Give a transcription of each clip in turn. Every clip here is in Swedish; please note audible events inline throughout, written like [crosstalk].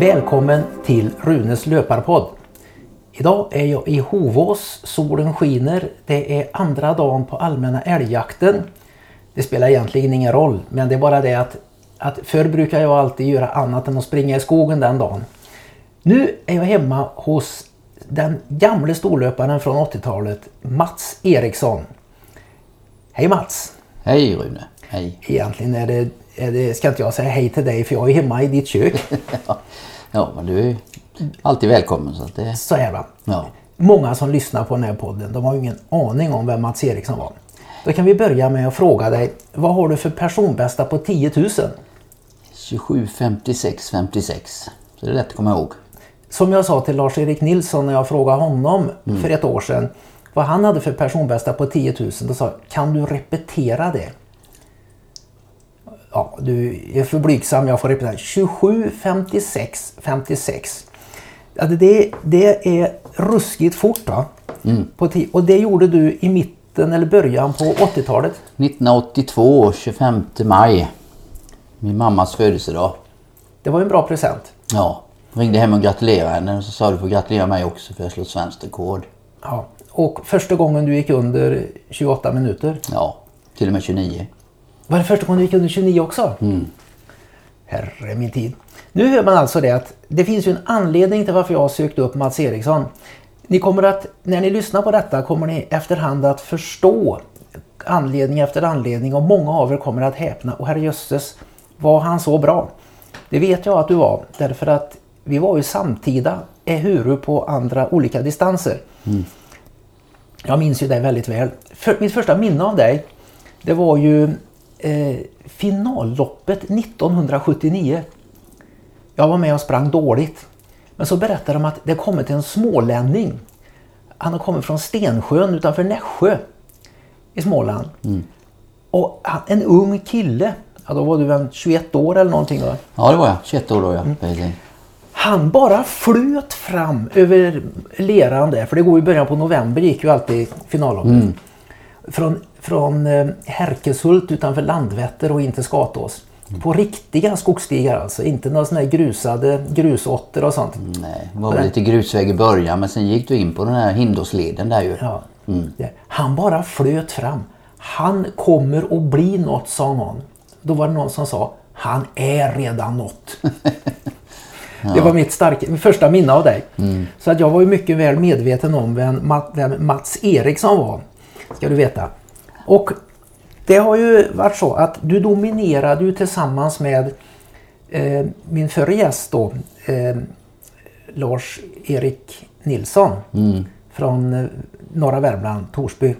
Välkommen till Runes löparpodd. Idag är jag i Hovås, solen skiner. Det är andra dagen på allmänna älgjakten. Det spelar egentligen ingen roll, men det är bara det att, att förr brukar jag alltid göra annat än att springa i skogen den dagen. Nu är jag hemma hos den gamle storlöparen från 80-talet, Mats Eriksson. Hej Mats! Hej Rune! Hej! Egentligen är det, det, ska inte jag säga hej till dig för jag är hemma i ditt kök. [laughs] ja, men du är alltid välkommen. Så, att det... så är det. Ja. Många som lyssnar på den här podden, de har ingen aning om vem Mats Eriksson var. Då kan vi börja med att fråga dig, vad har du för personbästa på 10 000? 27, 56, 56. Så det är lätt att komma ihåg. Som jag sa till Lars-Erik Nilsson när jag frågade honom Mm. för ett år sedan vad han hade för personbästa på 10 000. Då sa jag, kan du repetera det? Ja, du är för blygsam, jag får repetera. 27, 56, 56. Ja, det, det är ruskigt fort va? Mm. På och det gjorde du i mitten eller början på 80-talet. 1982, 25 maj. Min mammas födelsedag. Det var en bra present. Ja. Ringde hem och gratulerade henne och så sa du får gratulera mig också för jag slog svenskt rekord. Ja. Och första gången du gick under 28 minuter. Ja, till och med 29. Var det första gången du gick under 29 också? Herre min tid. Nu hör man alltså det att det finns ju en anledning till varför jag har sökt upp Mats Eriksson. Ni kommer att, när ni lyssnar på detta kommer ni efterhand att förstå anledning efter anledning och många av er kommer att häpna. Och herrejösses, var han så bra? Det vet jag att du var därför att vi var ju samtida ehuru på andra olika distanser. Jag minns ju dig väldigt väl. För, mitt första minne av dig det var ju eh, finalloppet 1979. Jag var med och sprang dåligt. Men så berättade de att det kommit en smålänning. Han har kommit från Stensjön utanför Nässjö i Småland. Och han, en ung kille, ja, då var du väl 21 år eller någonting va? Ja, det var jag. 21 år då ja. Precis. Han bara flöt fram över leran där, för det går i början på november gick ju alltid finalloppet. Från, från eh, Härkeshult utanför Landvetter och in till Skatås. På riktiga skogsstigar alltså, inte några sådana här grusade grusåtter och sånt. Nej, det var väl lite grusväg i början men sen gick du in på den här Hindåsleden där ju. Ja. Det- Han bara flöt fram. Han kommer att bli något, sa någon. Då var det någon som sa, han är redan något. [laughs] Det var mitt, starka, första minne av dig. Så att jag var ju mycket väl medveten om vem Mats Eriksson var. Ska du veta. Och det har ju varit så att du dominerade ju tillsammans med eh, min förre gäst då, eh, Lars-Erik Nilsson från eh, norra Värmland, Torsby.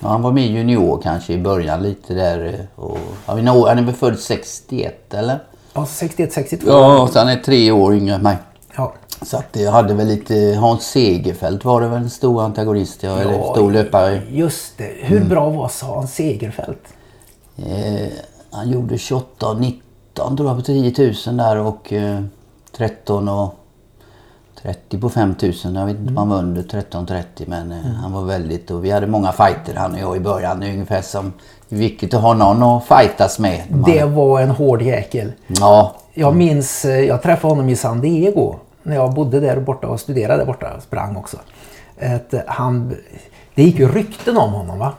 Ja, han var med i junior kanske i början lite där. eh, Och, han är väl född 61 eller? Ja, 61-62. Ja, så han är tre år yngre än mig. Ja. Så att jag hade väl lite, Hans Segerfeldt var det väl en stor antagonist, ja, eller stor löpare. Just det. Hur bra var Hans Segerfeldt? Eh, han gjorde 28 och 19 tror jag på 10 000 där och eh, 13 och 30 på 5 000. Jag vet inte om han var under 13-30 men eh, han var väldigt och vi hade många fighter han och jag i början. Det är ungefär som viktigt att ha någon att fightas med. Man, Det var en hård jäkel. Ja, Jag minns, eh, jag träffade honom i San Diego när jag bodde där borta och studerade där borta, sprang också. Att han, det gick ju rykten om honom va?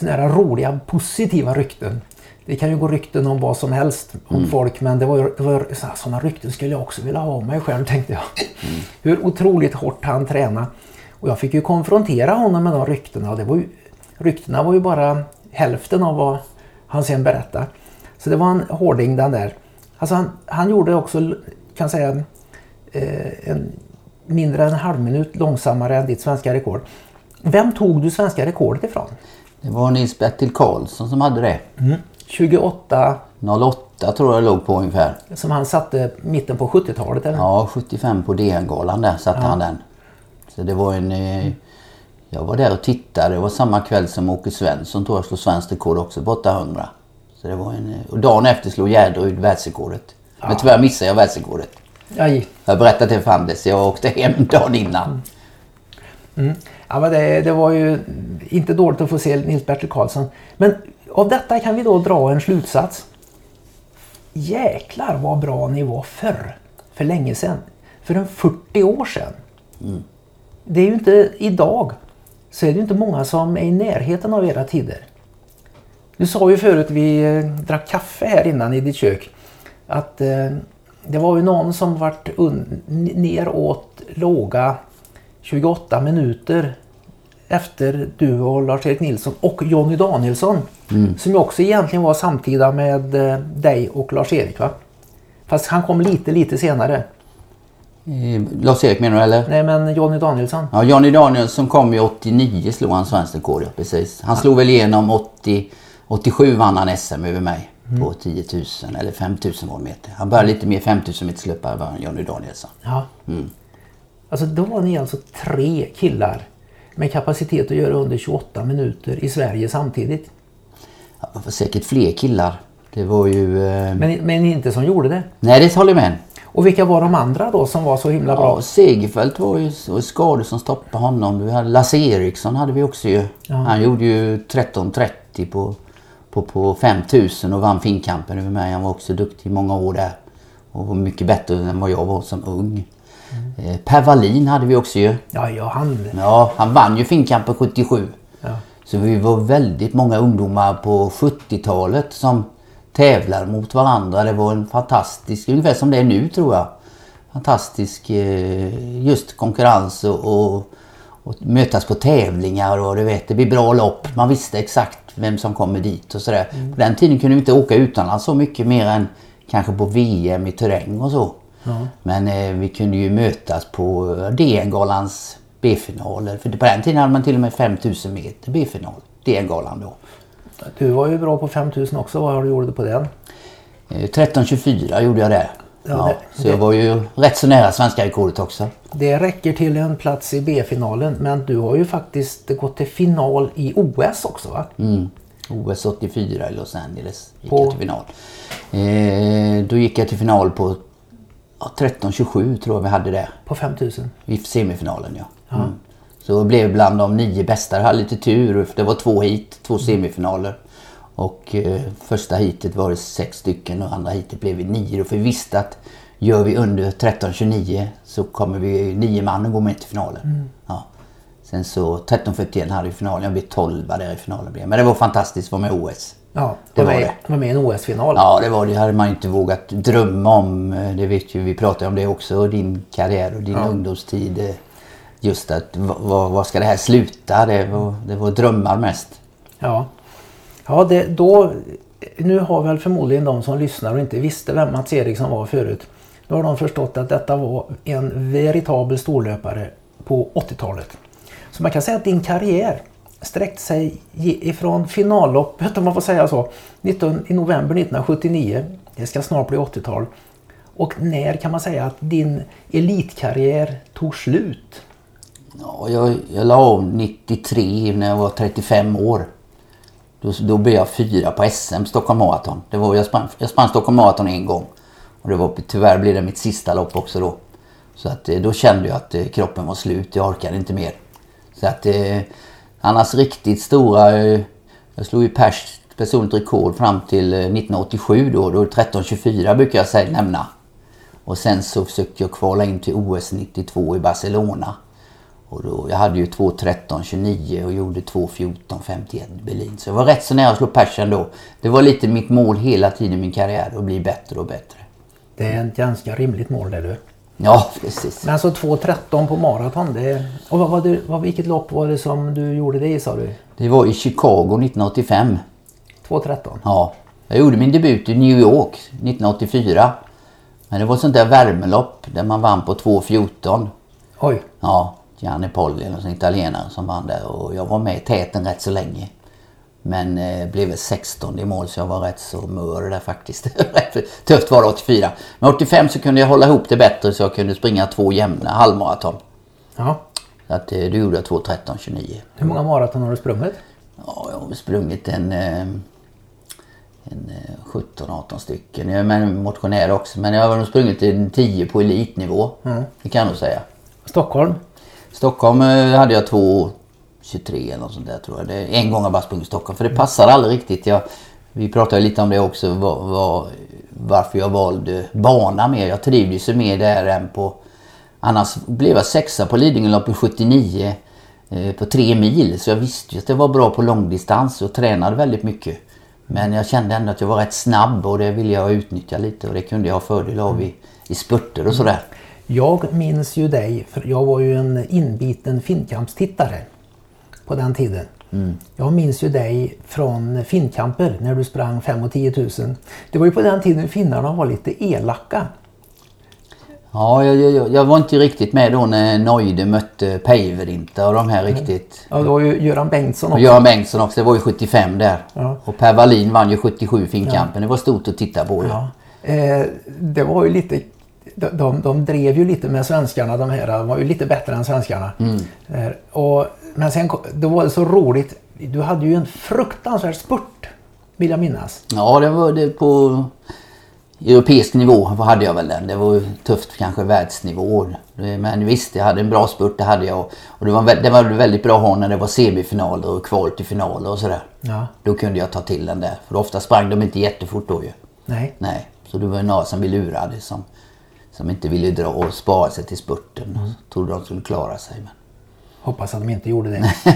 Sådana här roliga, positiva rykten. Det kan ju gå rykten om vad som helst om folk men det var det var, så- sådana rykten skulle jag också vilja ha om mig själv tänkte jag. Hur otroligt hårt han tränade. Och jag fick ju konfrontera honom med de ryktena och det var ju, ryktena var ju bara hälften av vad han sen berättade. Så det var en hårding den där. Alltså han, han gjorde också, kan säga, en, mindre än en halv minut långsammare än ditt svenska rekord. Vem tog du svenska rekordet ifrån? det var Nils-Bertil Karlsson som hade det. 28 08 tror jag det låg på ungefär. som han satte mitten på 70-talet eller? Ja, 75 på DN-galan där satte han den. Så det var en... Eh, jag var där och tittade. Det var samma kväll som Åke Svensson tror jag slog svenskt rekord också på 800. Så det var en... eh, Och dagen efter slog Gärderud världsrekordet. Men tyvärr missade jag världsrekordet. Aj. Jag det för Anders. Jag åkte hem dagen innan. Ja, men det, det var ju inte dåligt att få se Nils-Bertil Karlsson. Men av detta kan vi då dra en slutsats. Jäklar vad bra ni var förr. för länge sedan. För en 40 år sedan. Det är ju inte idag. Så är det inte många som är i närheten av era tider. Du sa ju förut, vi eh, drack kaffe här innan i ditt kök. Att eh, det var ju någon som vart neråt låga 28 minuter efter du och Lars-Erik Nilsson och Jonny Danielsson. Som ju också egentligen var samtida med eh, dig och Lars-Erik va? Fast han kom lite, lite senare. Eh, Lars-Erik menar du eller? Nej men Jonny Danielsson. Ja, Johnny Danielsson kom ju 89 slog han svenskt rekord, ja precis. Han slog väl igenom 80, 87 vann han SM över mig på 10 000 eller 5 000 meter. Han började lite mer 5 000 meter löpare var Johnny Danielsson. Ja. Alltså då var ni alltså tre killar med kapacitet att göra under 28 minuter i Sverige samtidigt. Ja, det var säkert fler killar. Det var ju... Eh... Men, men inte som gjorde det. Nej, det håller jag med. Och vilka var de andra då som var så himla bra? Ja, Segerfeldt var ju skador som stoppade honom. Lasse Eriksson hade vi också ju. Han gjorde ju 13.30 på, på, på 5000 och vann finkampen över mig. Han var också duktig i många år där. Och var mycket bättre än vad jag var som ung. Eh, per Wallin hade vi också ju. Ja, ja han... Ja, han vann ju finkampen 77. Ja. Så vi var väldigt många ungdomar på 70-talet som tävlar mot varandra. Det var en fantastisk, ungefär som det är nu tror jag. Fantastisk eh, just konkurrens och, och, och mötas på tävlingar och du vet det blir bra lopp. Man visste exakt vem som kommer dit och sådär. På den tiden kunde vi inte åka utomlands så mycket mer än kanske på VM i terräng och så. Men eh, vi kunde ju mötas på DN-galans B-finaler. För på den tiden hade man till och med 5000 meter B-final. DN-galan då. Du var ju bra på 5000 också. Vad har du på den? Eh, 13.24 gjorde jag det. Ja, det- så jag var ju rätt så nära svenska rekordet också. Det räcker till en plats i B-finalen. Men du har ju faktiskt gått till final i OS också va? Mm. OS 84 i Los Angeles gick På- jag till final. Eh, då gick jag till final på ja, 13.27 tror jag vi hade det. På 5000. I semifinalen ja. Mm. Så jag blev bland de nio bästa. Jag hade lite tur. Det var två hit, två semifinaler. Och eh, första hitet var det sex stycken och andra hitet blev vi nio. För vi visste att gör vi under 13.29 så kommer vi nio man och gå med till finalen. Ja. Sen så 13.41 hade vi finalen. Jag blev 12 där i finalen. Men det var fantastiskt att vara med i OS. Ja, Det var med, det. var med i en OS-final. Ja, det var det. hade man inte vågat drömma om. Eh, Det vet ju, vi pratade om det också, din karriär och din ungdomstid. eh, Just att, vad ska det här sluta? Det var, det var drömmar mest. Ja, ja det, då, nu har väl förmodligen de som lyssnar och inte visste vem Mats Eriksson var förut. Nu har de förstått att detta var en veritabel storlöpare på 80-talet. Så man kan säga att din karriär sträckte sig ifrån finalloppet, om man får säga så, 19, i november 1979. Det ska snart bli 80-tal. Och när kan man säga att din elitkarriär tog slut? Ja, jag, jag la av 93 när jag var 35 år. Då, då blev jag fyra på SM, Stockholm Marathon. Det var, jag, sprang, jag sprang Stockholm Marathon en gång. Och det var, tyvärr blev det mitt sista lopp också då. Så att, eh, då kände jag att eh, kroppen var slut, jag orkade inte mer. Så att eh, annars riktigt stora... Eh, jag slog ju pers, personligt rekord fram till eh, 1987 då. Då 13.24 brukar jag säga, nämna. Och sen så försökte jag kvala in till OS 92 i Barcelona. Och då, jag hade ju 2.13.29 och gjorde 2.14.51 i Berlin. Så jag var rätt så nära att slå persen då. Det var lite mitt mål hela tiden i min karriär, att bli bättre och bättre. Det är ett ganska rimligt mål det du. Ja, precis. Men alltså 2.13 på maraton. Det, och vad var det, vad, vilket lopp var det som du gjorde det i sa du? Det var i Chicago 1985. 2.13? Ja, jag gjorde min debut i New York 1984. Men det var ett sånt där värmelopp där man vann på 2.14. Oj. Ja, Gianni Polli, en italienare som vann där och jag var med i täten rätt så länge. Men eh, blev väl 16 i mål så jag var rätt så mör där faktiskt. [laughs] Tufft var det 84. Men 85 så kunde jag hålla ihop det bättre så jag kunde springa två jämna halvmaraton. Ja. Så att eh, då gjorde jag 2.13.29. Hur många maraton har du sprungit? Ja, jag har sprungit en, eh, en eh, 17-18 stycken. Jag är motionär också men jag har nog sprungit en 10 på elitnivå. Det kan jag nog säga. Stockholm? Stockholm eh, hade jag 2.23 eller något sånt där tror jag. Det, en gång har jag bara sprungit Stockholm för det passar aldrig riktigt. Jag, vi pratade lite om det också. var, var, varför jag valde bana mer. Jag trivdes ju mer där än på... Annars blev jag sexa på Lidingöloppet 79 eh, på tre mil. Så jag visste ju att jag var bra på långdistans och tränade väldigt mycket. Men jag kände ändå att jag var rätt snabb och det ville jag utnyttja lite och det kunde jag ha fördel av i, i spurter och sådär. Jag minns ju dig, för jag var ju en inbiten Finnkampstittare på den tiden. Mm. Jag minns ju dig från Finnkamper när du sprang 5 och 10 000. Det var ju på den tiden finnarna var lite elaka. Ja, jag, jag, jag var inte riktigt med då när Neide mötte Päivärinta och de här riktigt. Ja, det var ju Göran Bengtsson också. Göran Bengtsson också, det var ju 75 där. Ja. Och Per Wallin vann ju 77 Finnkampen. Ja. Det var stort att titta på. Ja. Eh, det var ju lite de, de, drev ju lite med svenskarna de här. De var ju lite bättre än svenskarna. Mm. Eh, och, men sen då var det så roligt. Du hade ju en fruktansvärd spurt. Vill jag minnas. Ja det var det på europeisk nivå hade jag väl den. Det var tufft kanske världsnivå. Men visst, jag hade en bra spurt, det hade jag. Och det var, det var väldigt bra att ha när det var semifinaler och kval till finaler och sådär. Ja. Då kunde jag ta till den där. För ofta sprang de inte jättefort då ju. Nej. Nej. Så det var några som blev lurade som, som inte ville dra och spara sig till spurten. Mm. Trodde de skulle klara sig. Men... Hoppas att de inte gjorde det. [laughs]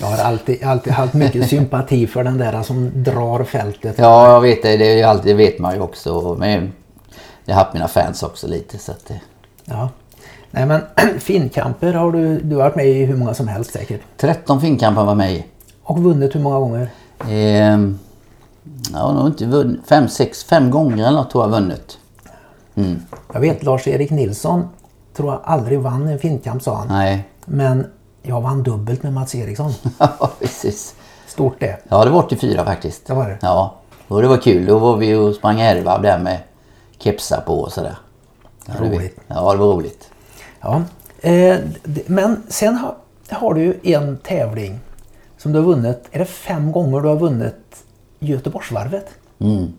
Jag har alltid, alltid haft mycket sympati för den där som drar fältet. Ja, jag vet det. Det, alltid, det vet man ju också. Men jag har haft mina fans också lite. Så att det... Ja. Nej men [clears throat] finkamper har du, du har varit med i hur många som helst säkert? 13 finkamper var med i. Och vunnit hur många gånger? Eh, jag har nog inte vunnit. Fem, sex, fem gånger eller något tror jag vunnit. Mm. Jag vet Lars-Erik Nilsson tror jag aldrig vann en finkamp sa han. Nej. Men jag vann dubbelt med Mats Eriksson. [laughs] ja, precis. Stort det. Ja, det var 84 faktiskt. Det var det? Ja. Och det var kul. Då var vi och sprang härvarv där med kepsar på och sådär. Ja, roligt. Ja, det var roligt. Ja. Eh, men sen har, har du en tävling som du har vunnit. Är det fem gånger du har vunnit Göteborgsvarvet? Mm.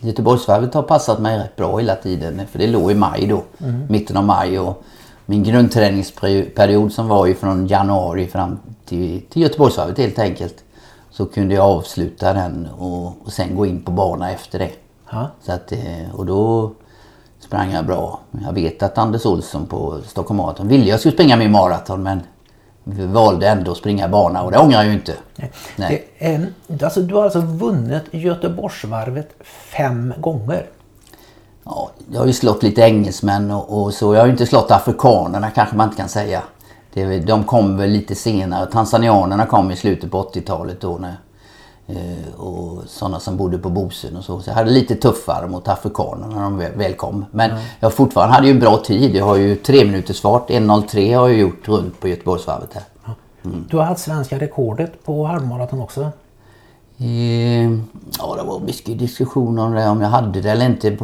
Göteborgsvarvet har passat mig rätt bra hela tiden. För det låg i maj då. Mm. Mitten av maj. Och min grundträningsperiod som var ju från januari fram till, till Göteborgsvarvet helt enkelt. Så kunde jag avsluta den och, och sen gå in på bana efter det. Ha? Så att, eh, och då sprang jag bra. Jag vet att Anders Olsson på Stockholm Marathon ville jag skulle springa min maraton men valde ändå att springa bana och det ångrar jag ju inte. Nej. Nej. Det, alltså, du har alltså vunnit Göteborgsvarvet fem gånger? Ja, jag har ju slått lite engelsmän och, och, så. Jag har ju inte slått afrikanerna kanske man inte kan säga. Det, de kom väl lite senare. Tanzanianerna kom i slutet på 80-talet då. När, och sådana som bodde på Bosön och så. Så jag hade lite tuffare mot afrikanerna när de väl kom. Men mm. jag fortfarande hade ju en bra tid. Jag har ju tre minuters fart. 1.03 har jag gjort runt på Göteborgsvarvet här. Mm. Du har haft svenska rekordet på halvmaraton också? Eh, ja, det var mycket diskussion om det, om jag hade det eller inte.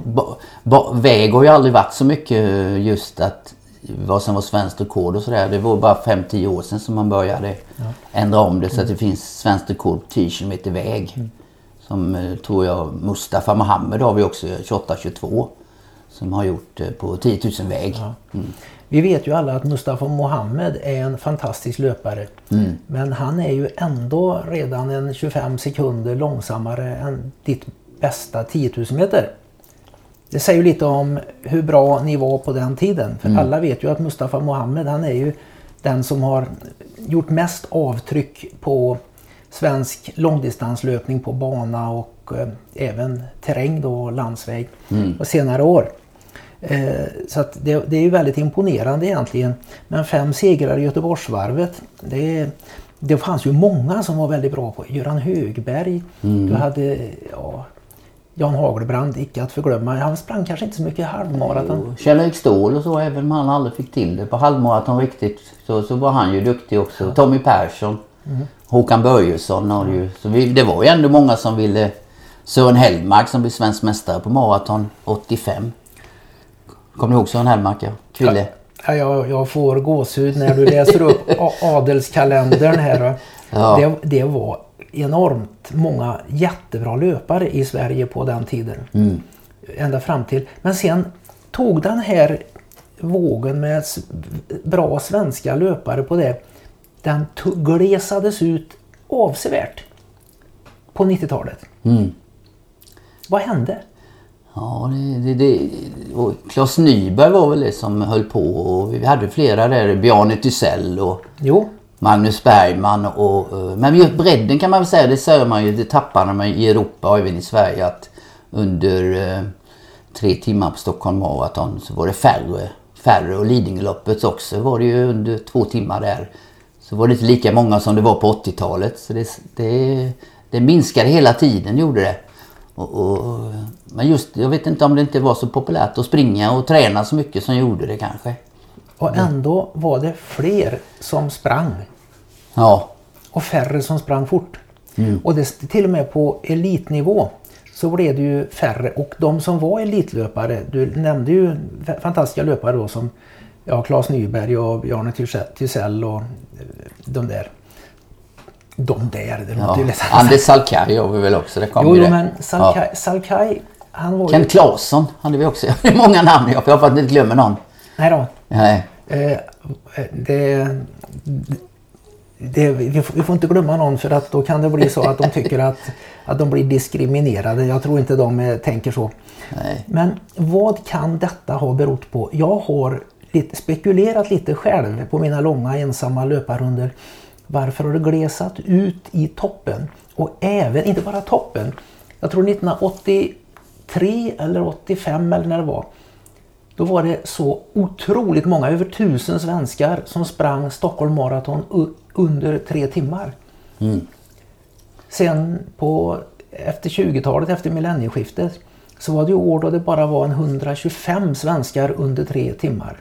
väg har ju aldrig varit så mycket just att vad som var svenskt rekord och sådär. Det var bara 5-10 år sedan som man började ja. ändra om det så att det finns svenskt rekord på 10 km väg. Mm. Som eh, tror jag Mustafa Mohammed har vi också 28-22 som har gjort på 10 000 väg. Ja. Mm. Vi vet ju alla att Mustafa Mohammed är en fantastisk löpare. Mm. Men han är ju ändå redan en 25 sekunder långsammare än ditt bästa 10 000 meter. Det säger ju lite om hur bra ni var på den tiden. För mm. alla vet ju att Mustafa Mohammed han är ju den som har gjort mest avtryck på svensk långdistanslöpning på bana och eh, även terräng då, landsväg mm. på senare år. Eh, så det, det, är ju väldigt imponerande egentligen. Men fem segrar i Göteborgsvarvet, det, det fanns ju många som var väldigt bra på Göran Högberg, mm. du hade ja, Jan Hagelbrand, icke att förglömma. Han sprang kanske inte så mycket halvmaraton. Kjell-Erik Ståhl och så, även om han aldrig fick till det på halvmaraton riktigt, så, så var han ju duktig också. Tommy Persson, mm. Håkan Börjesson har ju. Så vi, det var ju ändå många som ville... Sören Hellmark som blev svensk mästare på maraton 85. Kommer du ihåg Sören Hellmark? Ja. Kville. Ja, jag, jag får gåshud när du läser upp adelskalendern här. [laughs] Ja. Det, det var enormt många jättebra löpare i Sverige på den tiden. Mm. Ända fram till. Men sen tog den här vågen med bra svenska löpare på det. Den glesades ut avsevärt på 90-talet. Mm. Vad hände? Ja, det, det, det, och Claes Nyberg var väl det som höll på och vi hade flera där, Bjarne Tysell och Jo, Magnus Bergman och... Eh, men just bredden kan man väl säga, det säger man ju, det tappar man i Europa och även i Sverige att under eh, tre timmar på Stockholm Marathon så var det färre. Färre och Lidingöloppet också var det ju under två timmar där. Så var det inte lika många som det var på 80-talet. Så det, det, det minskade hela tiden gjorde det. Och, och, men just, jag vet inte om det inte var så populärt att springa och träna så mycket som gjorde det kanske och ändå var det fler som sprang Ja, och färre som sprang fort. Och det, till och med på elitnivå så blev det ju färre och de som var elitlöpare, du nämnde ju fa- fantastiska löpare då som ja, Claes Nyberg och Bjarne Thysell och eh, de där. De där, det låter ja. ju lätt. Anders Salkaj har vi väl också. Det kom Jo, ju jo men Salkai, Salkai han var ju... Kent Claesson hade vi också. [laughs] Det är många namn. Jag hoppas att ni inte glömmer någon. Nej då. Nej. Eh, det, det, vi, får, vi får inte glömma någon för att då kan det bli så att de tycker att, att de blir diskriminerade. Jag tror inte de eh, tänker så. Nej. Men vad kan detta ha berott på? Jag har lite, spekulerat lite själv på mina långa ensamma löparrunder. Varför har det glesat ut i toppen? Och även, inte bara toppen. Jag tror 1983 eller 85 eller när det var. Då var det så otroligt många, över tusen svenskar som sprang Stockholm Marathon under tre timmar. Sen på, efter 20-talet, efter millennieskiftet, så var det ju år då det bara var en 125 svenskar under tre timmar.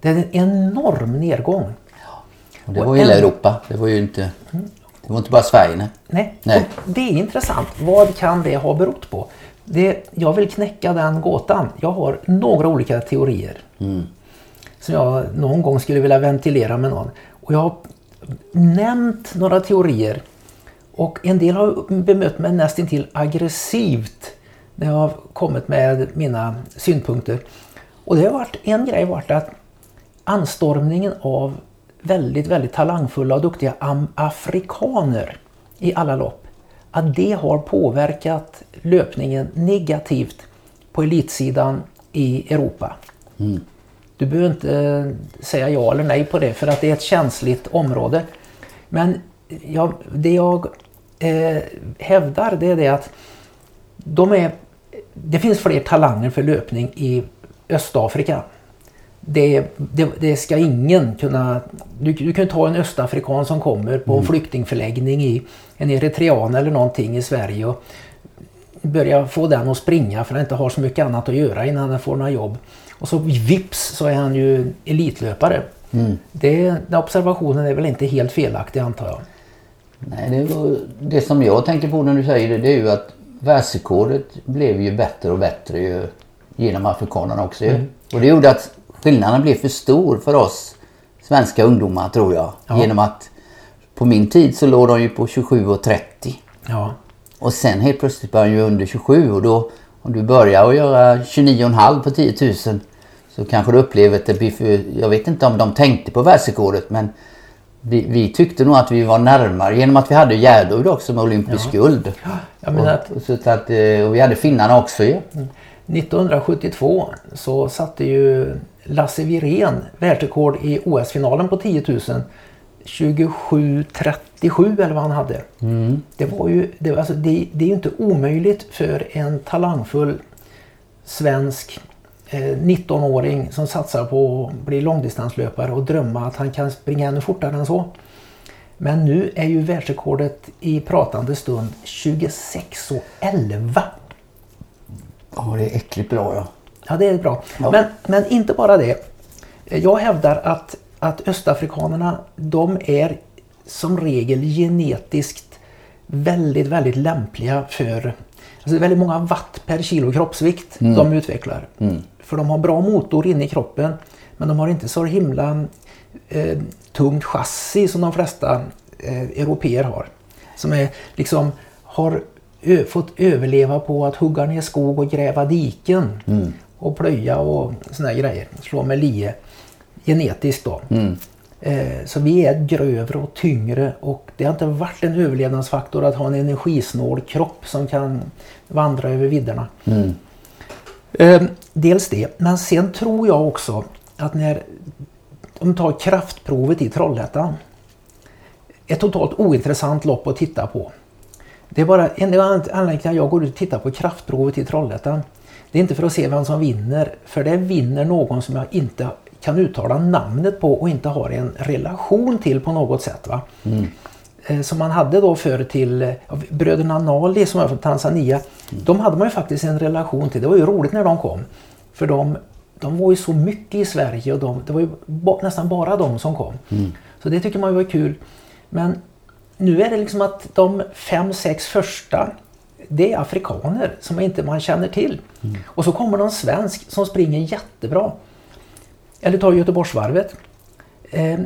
Det är en enorm nedgång. Och det var hela en- Europa. Det var ju inte... Det var inte bara Sverige. Nej. Nej. Nej. Det är intressant. Vad kan det ha berott på? Det, jag vill knäcka den gåtan. Jag har några olika teorier. Som jag någon gång skulle vilja ventilera med någon. Och jag har nämnt några teorier. Och en del har bemött mig nästintill aggressivt när jag har kommit med mina synpunkter. Och det har varit, en grej varit att anstormningen av väldigt, väldigt talangfulla och duktiga afrikaner i alla lopp. Att det har påverkat löpningen negativt på elitsidan i Europa. Du behöver inte eh, säga ja eller nej på det för att det är ett känsligt område. Men jag, det jag eh, hävdar det är det att de är, det finns fler talanger för löpning i Östafrika. Det, det, det ska ingen kunna... Du, du kan ta en östafrikan som kommer på en flyktingförläggning i en eritrean eller någonting i Sverige och börja få den att springa för han inte har så mycket annat att göra innan han får några jobb. Och så vips så är han ju elitlöpare. Det, den observationen är väl inte helt felaktig antar jag. Nej, det, det som jag tänker på när du säger det, det är ju att världsrekordet blev ju bättre och bättre ju, genom afrikanerna också. ju. Och det gjorde att skillnaden blev för stor för oss svenska ungdomar tror jag. Ja. Genom att på min tid så låg de ju på 27 och 30. Ja, Och sen helt plötsligt började ju under 27 och då om du börjar att göra 29,5 på 10 000 så kanske du upplever att det blir för, jag vet inte om de tänkte på världsrekordet men vi, vi tyckte nog att vi var närmare genom att vi hade Gärdud också med olympisk guld. jag menar att Och, och, så att, eh, och vi hade finnarna också ju. 1972 så satte ju Lasse Wirén världsrekord i OS-finalen på 10 000. 27.37 eller vad han hade. Det, var ju, det, alltså, det, det är ju inte omöjligt för en talangfull svensk eh, 19-åring som satsar på att bli långdistanslöpare och drömma att han kan springa ännu fortare än så. Men nu är ju världsrekordet i pratande stund 26.11. Ja, det är äckligt bra ja. Ja, det är bra. Ja. Men, men inte bara det. Jag hävdar att, att östafrikanerna, de är som regel genetiskt väldigt, väldigt lämpliga för... Alltså väldigt många watt per kilo kroppsvikt de utvecklar. För de har bra motor inne i kroppen, men de har inte så himla eh, tungt chassi som de flesta eh, europeer har. Som är liksom har fått överleva på att hugga ner skog och gräva diken. Och plöja och såna här grejer. Slå med lie. Genetiskt då. Eh, så vi är grövre och tyngre och det har inte varit en överlevnadsfaktor att ha en energisnål kropp som kan vandra över vidderna. Mm. Eh, dels det, men sen tror jag också att när de tar kraftprovet i Trollhättan. Ett totalt ointressant lopp att titta på. Det är bara en anledning till att jag går ut och tittar på kraftprovet i Trollhättan. Det är inte för att se vem som vinner, för det vinner någon som jag inte kan uttala namnet på och inte har en relation till på något sätt. Va? Mm. Som man hade då förr till eh, bröderna Nali som är från Tanzania. Mm. De hade man ju faktiskt en relation till. Det var ju roligt när de kom. För de, de var ju så mycket i Sverige och de, det var ju nästan bara de som kom. Mm. Så det tycker man var kul. Men nu är det liksom att de fem, sex första det är afrikaner som inte man känner till. Mm. Och så kommer någon svensk som springer jättebra. Eller ta Göteborgsvarvet. Eh,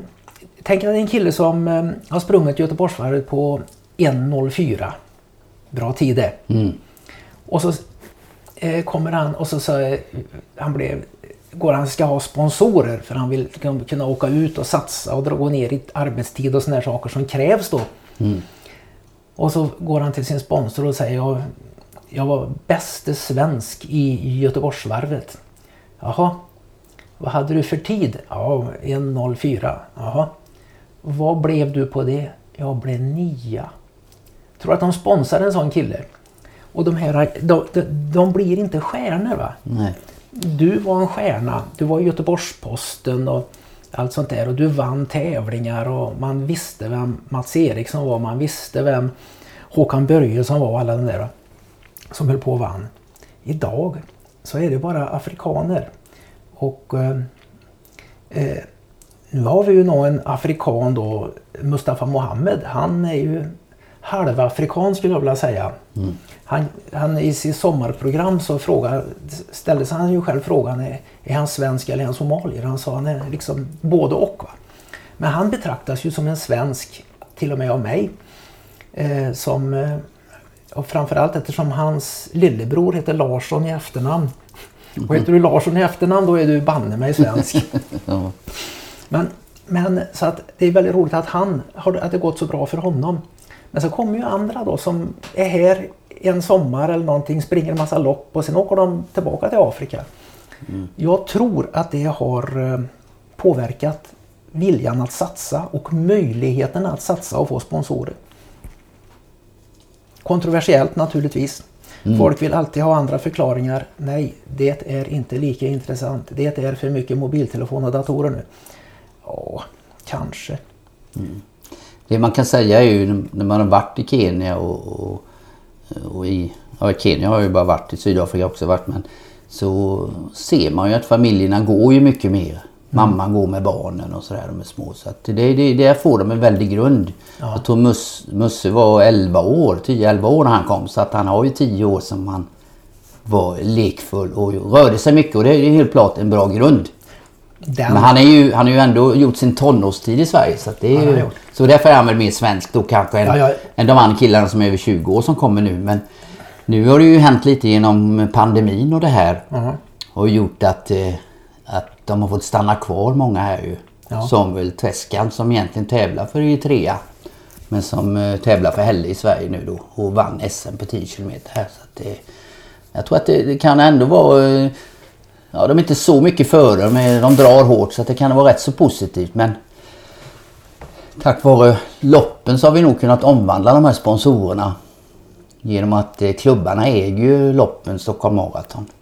tänk dig en kille som eh, har sprungit Göteborgsvarvet på 1.04. Bra tid det. Mm. Och så eh, kommer han och så, så han blev, går han ska ha sponsorer för han vill kunna åka ut och satsa och dra ner i arbetstid och sådana saker som krävs då. Mm. Och så går han till sin sponsor och säger jag, jag var bäste svensk i Göteborgsvarvet. Jaha, vad hade du för tid? Ja, 1.04. Jaha. Vad blev du på det? Jag blev nia. Tror att de sponsrar en sån kille. Och de här, de, de, de blir inte stjärnor va? Nej. Du var en stjärna. Du var i Göteborgs-Posten och allt sånt där. Och du vann tävlingar och man visste vem Mats Eriksson var. Man visste vem Håkan Börjesson var och alla de där som höll på och vann. Idag så är det bara afrikaner. Och eh, eh, nu har vi ju en afrikan då, Mustafa Mohammed. Han är ju halvafrikan skulle jag vilja säga. Mm. Han, han, I sitt sommarprogram så frågar, ställde sig han ju själv frågan är, är han svensk eller är han somalier? Han sa han är liksom både och. Va? Men han betraktas ju som en svensk, till och med av mig. Eh, som, eh, och framförallt eftersom hans lillebror heter Larsson i efternamn. Och heter du Larsson i efternamn då är du banne mig svensk. [laughs] ja. men, men så att det är väldigt roligt att han att det gått så bra för honom. Men så kommer ju andra då som är här en sommar eller någonting, springer en massa lopp och sen åker de tillbaka till Afrika. Mm. Jag tror att det har eh, påverkat viljan att satsa och möjligheten att satsa och få sponsorer. Kontroversiellt naturligtvis. Mm. Folk vill alltid ha andra förklaringar. Nej, det är inte lika intressant. Det är för mycket mobiltelefon och datorer nu. Ja, kanske. Mm. Det man kan säga är ju när man har varit i Kenya och, och, och i... Ja, Kenya har jag ju bara varit, i Sydafrika också varit men så ser man ju att familjerna går ju mycket mer. Mamman går med barnen och sådär, de är små. Så att det, det, där får de en väldig grund. Ja. Jag tror Mus, Musse var 11 år, 10-11 år när han kom. Så att han har ju 10 år som han var lekfull och rörde sig mycket. Och det är helt klart en bra grund. Den... Men han, är ju, han har ju ändå gjort sin tonårstid i Sverige. Så, det är ju, så därför är han väl mer svensk då kanske än, ja, ja. än de andra killarna som är över 20 år som kommer nu. Men nu har det ju hänt lite genom pandemin och det här. -huh. Och gjort att eh, att de har fått stanna kvar många här ju. Ja. Samuel Treskan som egentligen tävlar för Eritrea. Men som uh, tävlar för Helle i Sverige nu då och vann SM på 10 km här. Så det, jag tror att det, det kan ändå vara... Uh, ja, de är inte så mycket före men de drar hårt så att det kan vara rätt så positivt. Men tack vare loppen så har vi nog kunnat omvandla de här sponsorerna. Genom att eh, klubbarna äger ju loppen Stockholm Marathon eh,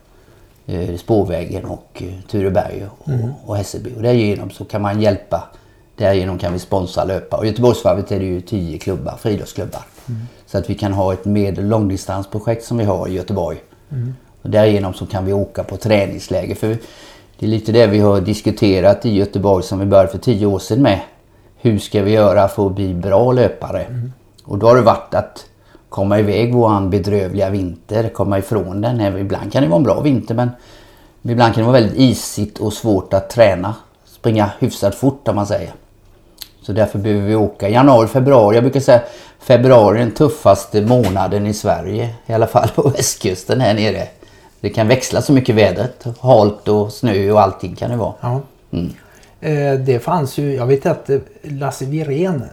spårvägen och eh, Tureberg och, mm. och Hässelby. Och därigenom så kan man hjälpa. Därigenom kan vi sponsra löpare. Och Göteborgsvarvet är det ju tio klubbar, friidrottsklubbar. Mm. Så att vi kan ha ett medel långdistansprojekt som vi har i Göteborg. Mm. Och därigenom så kan vi åka på träningsläger. För det är lite det vi har diskuterat i Göteborg som vi började för tio år sedan med. Hur ska vi göra för att bli bra löpare? Mm. Och då har det varit att komma iväg våran bedrövliga vinter, komma ifrån den. Ibland kan det vara en bra vinter men ibland kan det vara väldigt isigt och svårt att träna. Springa hyfsat fort om man säger. Så därför behöver vi åka januari, februari. Jag brukar säga februari är den tuffaste månaden i Sverige. I alla fall på [laughs] västkusten här nere. Det kan växla så mycket vädret. Halt och snö och allting kan det vara. Ja. Mm. Eh, det fanns ju, jag vet att eh, Lasse Wirén,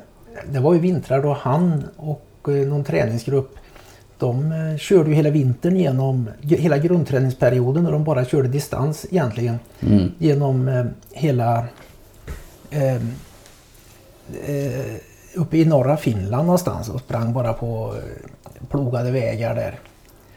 det var ju vintrar då han och någon träningsgrupp de eh, körde ju hela vintern genom hela grundträningsperioden och de bara körde distans egentligen. Mm. Genom eh, hela eh, eh, uppe i norra Finland någonstans och sprang bara på eh, plogade vägar där.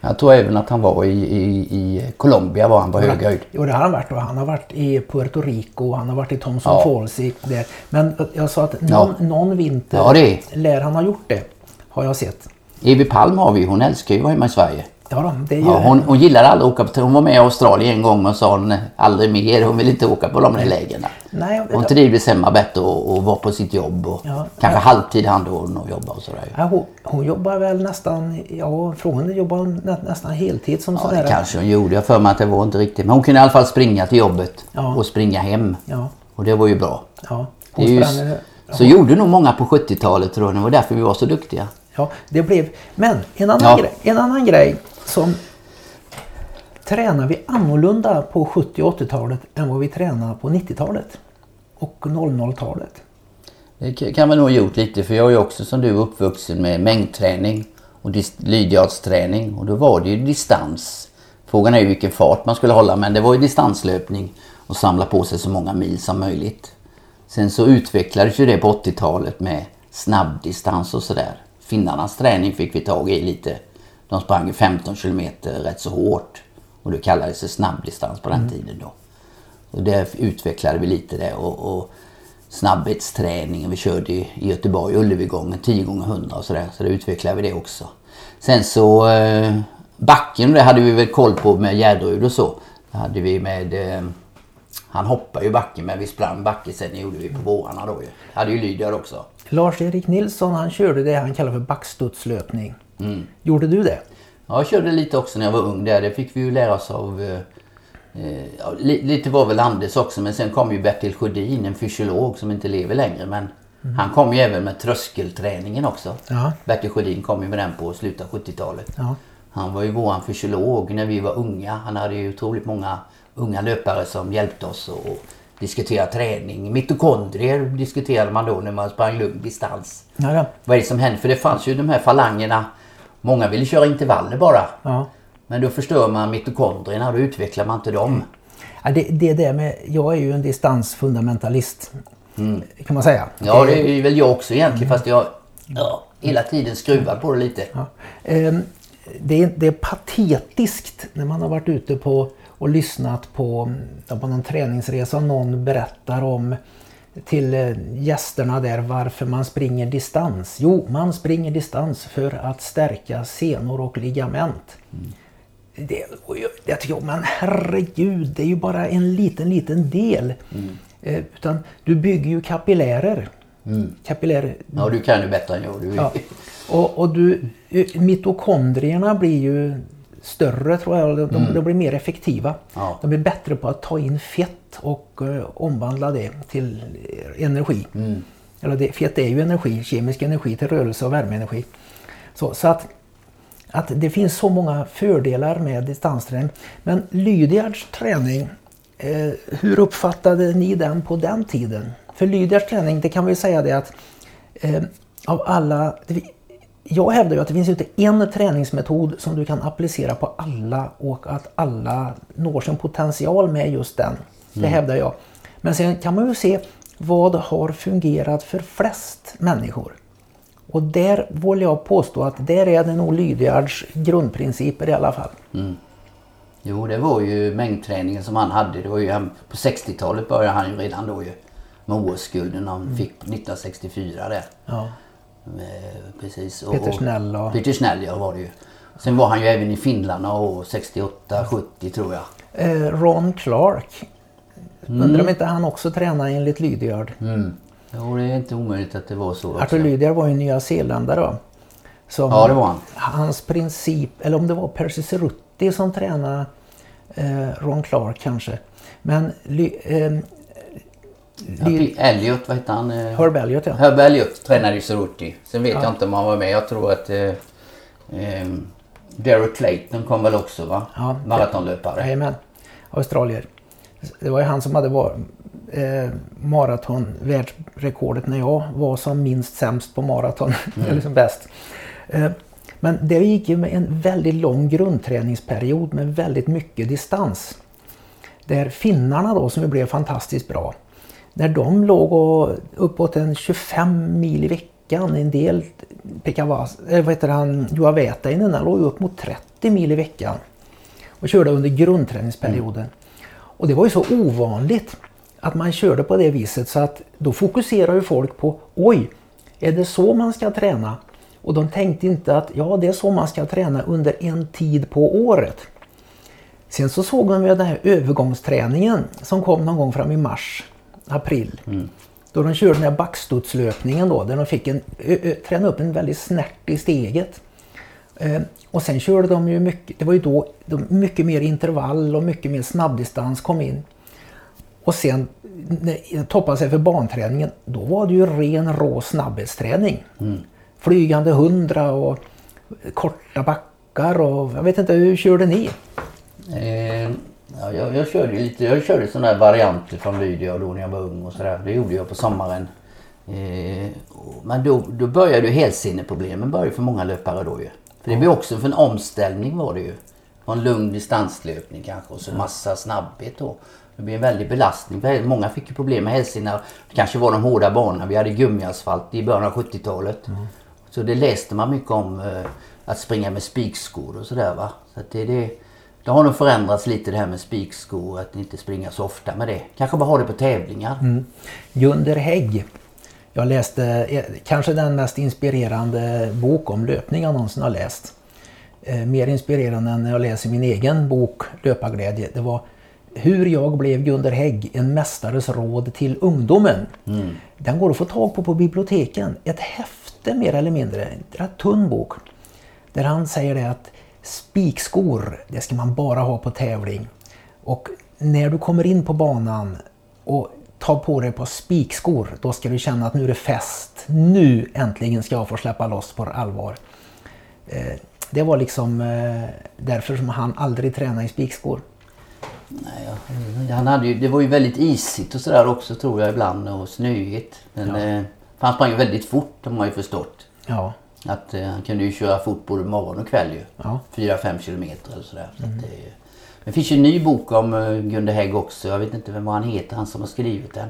Jag tror även att han var i, i, i Colombia var han på hög höjd. Jo det har han varit och han har varit i Puerto Rico, han har varit i Thompson Ja. Falls i, där. Men jag sa att någon, någon vinter Ja, lär han ha gjort det. Har jag sett. Evi Palm har vi, hon älskar ju att vara hemma i Sverige. Ja, då, det gör Ja, hon, hon gillar aldrig att åka på Hon var med i Australien en gång men sa hon aldrig mer. Hon vill inte åka på de där lägren. Nej, Hon trivdes hemma bättre och, och var på sitt jobb. Och Ja. Kanske halvtid han då och jobba och sådär. Ja, hon, hon jobbar väl nästan, ja från jobbar hon nä, nästan heltid som Ja, det kanske hon gjorde. Jag för mig att det var inte riktigt. Men hon kunde i alla fall springa till jobbet Ja. och springa hem. Ja, Och det var ju bra. ja. Hon sprang, så gjorde nog många på 70-talet tror jag. Det var därför vi var så duktiga. Ja, det blev, men en annan, Ja. grej, en annan grej som tränar vi annorlunda på 70 och 80-talet än vad vi tränar på 90-talet och 00-talet. Det kan man nog ha gjort lite för jag är också som du uppvuxen med mängdträning och lydjardsträning och då var det ju distans. Frågan är ju vilken fart man skulle hålla men det var ju distanslöpning och samla på sig så många mil som möjligt. Sen så utvecklades ju det på 80-talet med snabbdistans och sådär. Finnarnas träning fick vi tag i lite. De sprang ju 15 kilometer rätt så hårt och det kallades det snabbdistans på den tiden då. Och där utvecklade vi lite det och, och snabbhetsträningen. Vi körde i Göteborg, Ullevigången 10 gånger 100 och sådär. Så då utvecklade vi det också. Sen så eh, backen, det hade vi väl koll på med Gärdrud och så. Det hade vi med... Eh, han hoppade ju backen men vi sprang backen sen gjorde vi på vårarna då ju. Hade ju Lydia också. Lars-Erik Nilsson han körde det han kallar för backstudslöpning. Gjorde du det? Ja, jag körde lite också när jag var ung där. Det fick vi ju lära oss av... Eh, eh, lite var väl Anders också men sen kom ju Bertil Sjödin, en fysiolog som inte lever längre. Men han kom ju även med tröskelträningen också. Ja. Bertil Sjödin kom ju med den på slutet av 70-talet. Ja. Han var ju våran fysiolog när vi var unga. Han hade ju otroligt många unga löpare som hjälpte oss att diskutera träning. Mitokondrier diskuterade man då när man sprang lugn distans. Ja, ja. Vad är det som händer? För det fanns ju de här falangerna. Många ville köra intervaller bara. ja. Men då förstör man mitokondrierna då utvecklar man inte dem. Ja, det, det är det med, jag är ju en distansfundamentalist. Kan man säga. Ja, det är väl jag också egentligen fast jag ja, hela tiden skruvar på det lite. Ja. Ehm, Det är, det är patetiskt när man har varit ute på och lyssnat på, på någon träningsresa någon berättar om till eh, gästerna där varför man springer distans. Jo, man springer distans för att stärka senor och ligament. Det, och jag, jag tycker, men herregud, det är ju bara en liten, liten del. Eh, utan du bygger ju kapillärer. Kapillärer, Ja, du kan ju bättre än jag. Du, Ja. Och, och du, eh, mitokondrierna blir ju större tror jag. De, de, de blir mer effektiva. Ja. De blir bättre på att ta in fett och eh, omvandla det till energi. Eller det, fett är ju energi, kemisk energi till rörelse och värmeenergi. Så, så att, att det finns så många fördelar med distansträning. Men Lydiards träning, eh, hur uppfattade ni den på den tiden? För Lydiards träning, det kan vi säga det att eh, av alla... Det, jag hävdar ju att det finns inte en träningsmetod som du kan applicera på alla och att alla når sin potential med just den. Det hävdar jag. Men sen kan man ju se vad har fungerat för flest människor. Och där vill jag påstå att där är det nog Lydiards grundprinciper i alla fall. Jo, det var ju mängdträningen som han hade. Det var ju, på 60-talet började han ju redan då ju med OS-gulden han fick 1964 där. Ja. Eh, Precis. Och, Peter Snell och- Peter Snell, ja var det ju. Sen var han ju även i Finland år, 68, 70 tror jag. Eh, Ron Clark. Undrar om inte han också tränar enligt Lydiard. Mm. Jo, det är inte omöjligt att det var så också. Arthur Lydiard var ju nya zeeländare då. Som Ja, det var han. Hans princip, eller om det var Percy Cerruti som tränade eh, Ron Clark kanske. Men eh, P- Elliot, vad hette han? Eh, Herb Elliot ja. Herb Elliot tränade ju Ceruti. Sen vet Ja. jag inte om han var med. Jag tror att eh, eh, Derek Clayton kom väl också va? Ja. Maratonlöpare. Jajamän. Australier. Det var ju han som hade var, eh, maraton världsrekordet när jag var som minst sämst på maraton. [laughs] Mm. eller som bäst. Eh, men det gick ju med en väldigt lång grundträningsperiod med väldigt mycket distans. Där finnarna då som blev fantastiskt bra. När de låg och uppåt en 25 mil i veckan. En del Pekavas, eh, vad heter han, Juha Vätäinen han låg upp mot 30 mil i veckan. Och körde under grundträningsperioden. Och det var ju så ovanligt att man körde på det viset så att då fokuserar ju folk på oj, är det så man ska träna? Och de tänkte inte att ja, det är så man ska träna under en tid på året. Sen så såg man ju den här övergångsträningen som kom någon gång fram i mars, april. Då de körde den här backstudslöpningen då, där de fick en, ö, ö, träna upp en väldigt snärt i steget. Eh, och sen körde de ju mycket, det var ju då de, mycket mer intervall och mycket mer snabbdistans kom in. Och sen toppade sig för banträningen, då var det ju ren rå snabbhetsträning. Flygande hundra och korta backar och jag vet inte, hur körde ni? Eh, ja, jag, jag körde lite, jag körde sådana här varianter från Lydia då när jag var ung och sådär. Det gjorde jag på sommaren. Eh, men då, då började ju hälsinneproblemen började för många löpare då ju. För det blev också för en omställning var det ju. En lugn distanslöpning kanske och så massa snabbhet då. Det blev en väldig belastning. För Många fick ju problem med hälsena. Det kanske var de hårda banorna. Vi hade gummiasfalt i början av 70-talet. Så det läste man mycket om. Eh, att springa med spikskor och sådär va. Så det, det, det har nog förändrats lite det här med spikskor. Att inte springa så ofta med det. Kanske bara ha det på tävlingar. Gunder Hägg. Jag läste eh, kanske den mest inspirerande bok om löpning jag någonsin har läst. Eh, mer inspirerande än när jag läser min egen bok Löparglädje. Det var Hur jag blev Gunder Hägg, en mästares råd till ungdomen. Den går att få tag på på biblioteken. Ett häfte mer eller mindre, en rätt tunn bok. Där han säger det att spikskor, det ska man bara ha på tävling. Och när du kommer in på banan och tar på dig på spikskor, då ska du känna att nu är det fest. Nu äntligen ska jag få släppa loss på allvar. Eh, Det var liksom eh, därför som han aldrig tränade i spikskor. Nej, ja, han hade ju, det var ju väldigt isigt och sådär också tror jag ibland och snöigt. Men eh, för han sprang ju väldigt fort har man ju förstått. Ja, Att eh, han kunde ju köra fort både morgon och kväll ju. Ja. 4-5 kilometer eller sådär. Så att det, det finns ju en ny bok om uh, Gunde Hägg också. Jag vet inte vem han heter, han som har skrivit den.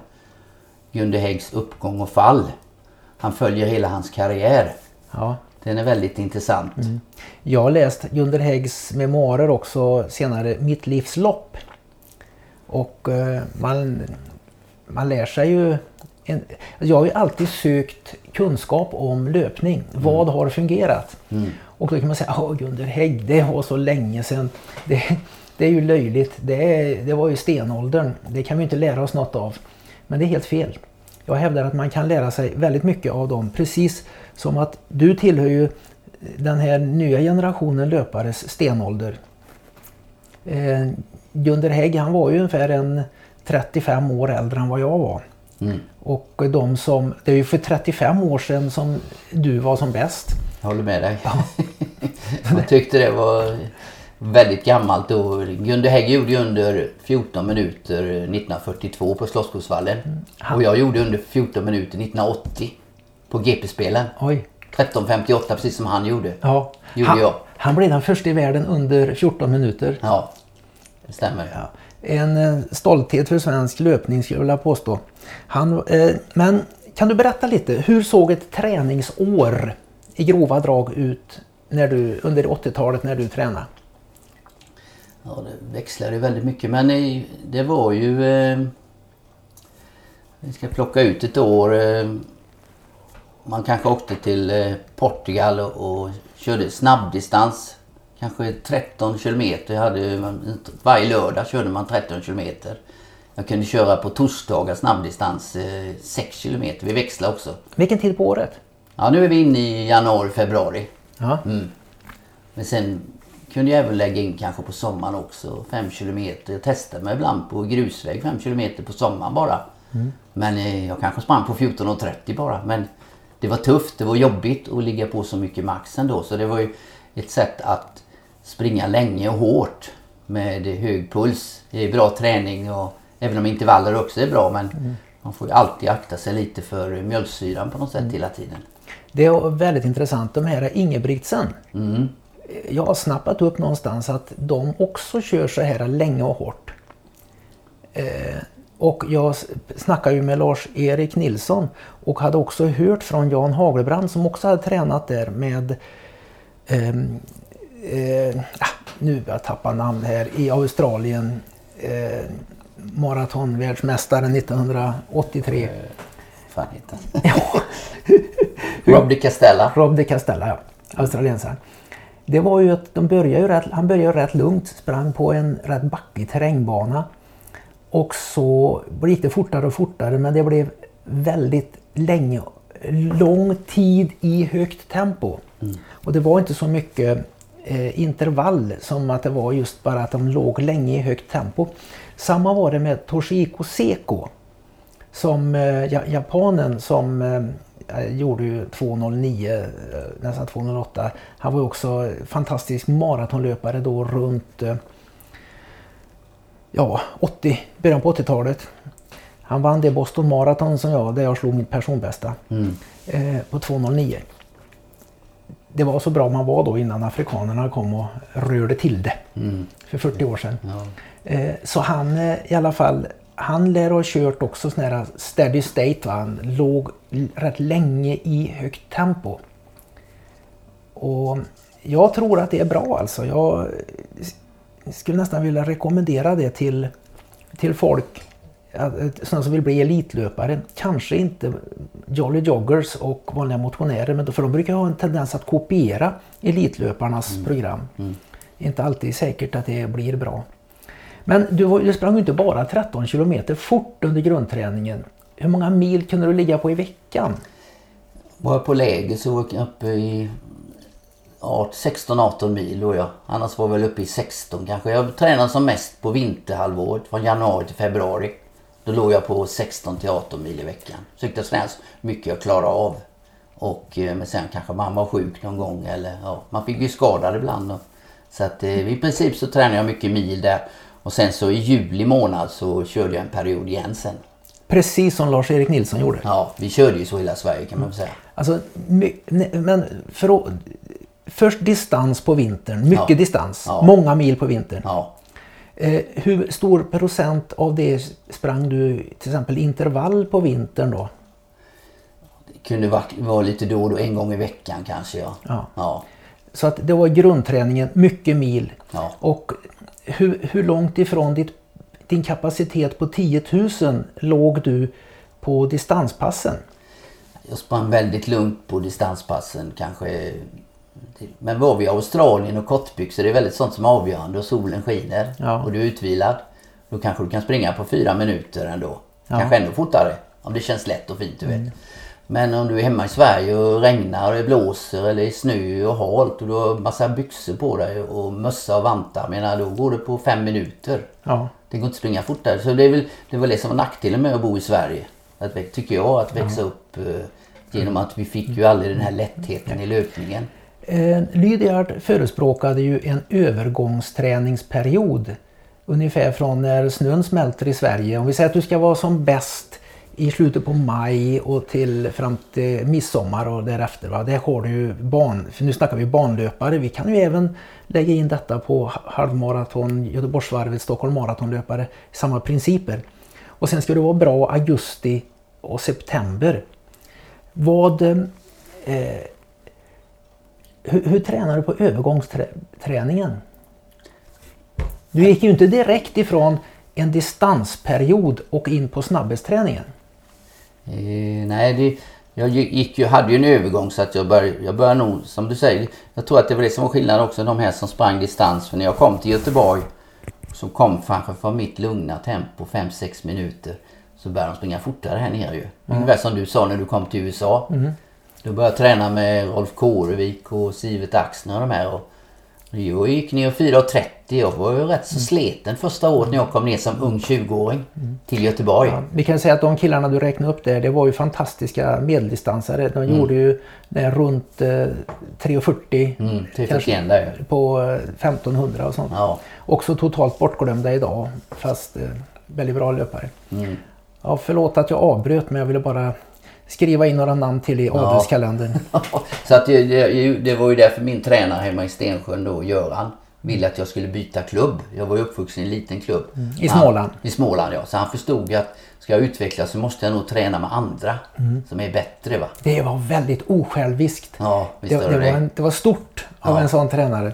Gunde Häggs uppgång och fall. Han följer hela hans karriär. ja. Den är väldigt intressant. Jag har läst Gunder Häggs memoarer också senare, Mitt livs lopp. Och eh, man, man lär sig ju... En, jag har ju alltid sökt kunskap om löpning. Vad har fungerat? Och då kan man säga, åh Gunder Hägg, det var så länge sedan. Det, det är ju löjligt. Det, är, det var ju stenåldern. Det kan vi inte lära oss något av. Men det är helt fel. Jag hävdar att man kan lära sig väldigt mycket av dem. Precis som att du tillhör ju den här nya generationen löpares stenålder. Eh, Gunder Hägg han var ju ungefär en 35 år äldre än vad jag var. Mm. Och de som, det är ju för 35 år sedan som du var som bäst. Jag håller med dig. [laughs] jag tyckte det var väldigt gammalt då. Gunde Hägg gjorde ju under 14 minuter 1942 på Slottsskogsvallen. Och jag gjorde under 14 minuter 1980 på GP-spelen. Oj. 13.58 precis som han gjorde. Ja. Gjorde han, jag. han blev den första i världen under 14 minuter. Ja, det stämmer. Ja. En eh, stolthet för svensk löpning skulle jag vilja påstå. Han, eh, men kan du berätta lite, hur såg ett träningsår i grova drag ut när du, under 80-talet när du tränade? Ja, det växlade väldigt mycket. Men det var ju... Eh, vi ska plocka ut ett år. Eh, man kanske åkte till eh, Portugal och, och körde snabbdistans. Kanske 13 kilometer. Jag hade, varje lördag körde man 13 kilometer. Jag kunde köra på torsdagar snabbdistans eh, 6 kilometer. Vi växlade också. Vilken tid på året? Ja, nu är vi inne i januari, februari. Mm. Men sen kunde jag även lägga in kanske på sommaren också 5 kilometer. Jag testade mig ibland på grusväg 5 kilometer på sommaren bara. Men eh, jag kanske sprang på 14.30 bara. Men det var tufft, det var jobbigt att ligga på så mycket max ändå. Så det var ju ett sätt att springa länge och hårt med hög puls. Det är bra träning och Även om intervaller också är bra men man får ju alltid akta sig lite för mjölksyran på något sätt hela tiden. Det är väldigt intressant. De här Ingebrigtsen. Mm. Jag har snappat upp någonstans att de också kör så här länge och hårt. Eh, och jag snackade ju med Lars-Erik Nilsson och hade också hört från Jan Hagelbrand som också hade tränat där med ehm, eh, ah, nu har jag tappat namn här, i Australien. Eh, maratonvärldsmästaren 1983. fan heter? [laughs] Rob de Castella. Rob de Castella, ja. Australiensaren. Det var ju att de började ju rätt, han började rätt lugnt, sprang på en rätt backig terrängbana. Och så gick det fortare och fortare men det blev väldigt länge, lång tid i högt tempo. Och det var inte så mycket eh, intervall som att det var just bara att de låg länge i högt tempo. Samma var det med Toshiko Seko som eh, ja- japanen som eh, gjorde ju 2.09, eh, nästan 2.08. Han var också fantastisk maratonlöpare då runt eh, ja, 80, början på 80-talet. Han vann det Boston Marathon som jag, där jag slog mitt personbästa Mm. eh, på 2.09. Det var så bra man var då innan afrikanerna kom och rörde till det Mm. för 40 år sedan. Ja. Eh, Så han eh, i alla fall, han lär ha kört också sån här steady state. Va? Han låg rätt länge i högt tempo. Och jag tror att det är bra alltså. Jag skulle nästan vilja rekommendera det till, till folk sådana som vill bli elitlöpare. Kanske inte jolly joggers och vanliga motionärer, men då- för de brukar ha en tendens att kopiera elitlöparnas program. Inte alltid säkert att det blir bra. Men du, du sprang inte bara 13 kilometer fort under grundträningen. Hur många mil kunde du ligga på i veckan? Var jag på läger så var jag uppe i ja, 16-18 mil då jag. Annars var jag väl uppe i 16 kanske. Jag tränade som mest på vinterhalvåret från januari till februari. Då låg jag på 16 till 18 mil i veckan. Så det så mycket jag klarade av. Och, eh, men sen kanske man var sjuk någon gång eller ja, man fick ju skadad ibland. Då. Så att eh, i princip så tränade jag mycket mil där. Och sen så i juli månad så körde jag en period igen sen. Precis som Lars-Erik Nilsson gjorde. Ja, vi körde ju så hela Sverige kan man väl säga. Alltså, men för att, först distans på vintern, mycket Ja. distans, Ja. många mil på vintern. Ja. Eh, hur stor procent av det sprang du till exempel intervall på vintern då? Det kunde vara, vara lite då och då, en gång i veckan kanske. Ja. Ja. Ja. Så att det var grundträningen, mycket mil. Ja. Och hur, hur långt ifrån ditt, din kapacitet på 10 000 låg du på distanspassen? Jag sprang väldigt lugnt på distanspassen kanske. Men var vi i Australien och kortbyxor, det är väldigt sånt som är avgörande och solen skiner Ja. och du är utvilad. Då kanske du kan springa på fyra minuter ändå. Ja. Mm. Kanske ännu fortare om det känns lätt och fint du vet. Men om du är hemma i Sverige och regnar och det blåser eller är snö och halt och du har massa byxor på dig och mössa och vantar. Menar, då går det på fem minuter. Ja. Det går inte att springa fortare. Så det är väl det, var nackdelen med att bo i Sverige. Att, tycker jag, att växa upp eh, genom att vi fick ju aldrig den här lättheten i löpningen. Eh, Lydiard förespråkade ju en övergångsträningsperiod. Ungefär från när snön smälter i Sverige. Om vi säger att du ska vara som bäst i slutet på maj och till fram till midsommar och därefter. Va? Där har du ju ban, för nu snackar vi banlöpare. Vi kan ju även lägga in detta på halvmaraton, Göteborgsvarvet, Stockholm maratonlöpare. Samma principer. Och sen ska du vara bra augusti och september. Vad eh, hur, hur tränar du på övergångsträningen? Du gick ju inte direkt ifrån en distansperiod och in på snabbhetsträningen. Eh, nej, det, jag gick ju, hade ju en övergång så att jag började, jag började nog, som du säger, jag tror att det var det som var skillnaden också, de här som sprang distans. För när jag kom till Göteborg, som kom kanske från mitt lugna tempo, 5-6 minuter, så började de springa fortare här nere ju. Ungefär som du sa när du kom till USA. Då började jag träna med Rolf Kårevik och Sivert Axner och de här. Och jag gick ner 4.30. Jag var ju rätt så sliten första året när jag kom ner som ung 20-åring till Göteborg. Ja, vi kan säga att de killarna du räknade upp där, det var ju fantastiska medeldistansare. De gjorde ju det runt eh, 3.40 Mm, 3.41 där ju. på eh, 1500 och sånt. Ja. Också totalt bortglömda idag. Fast eh, väldigt bra löpare. Ja, förlåt att jag avbröt men jag ville bara skriva in några namn till i adelskalendern. [laughs] så att det, det, det var ju därför min tränare hemma i Stensjön då, Göran, ville att jag skulle byta klubb. Jag var ju uppvuxen i en liten klubb. I Småland? Han, I Småland ja. Så han förstod att ska jag utvecklas så måste jag nog träna med andra som är bättre va. Det var väldigt osjälviskt. Ja, visst det, det, det var en, det var stort av Ja. en sån tränare.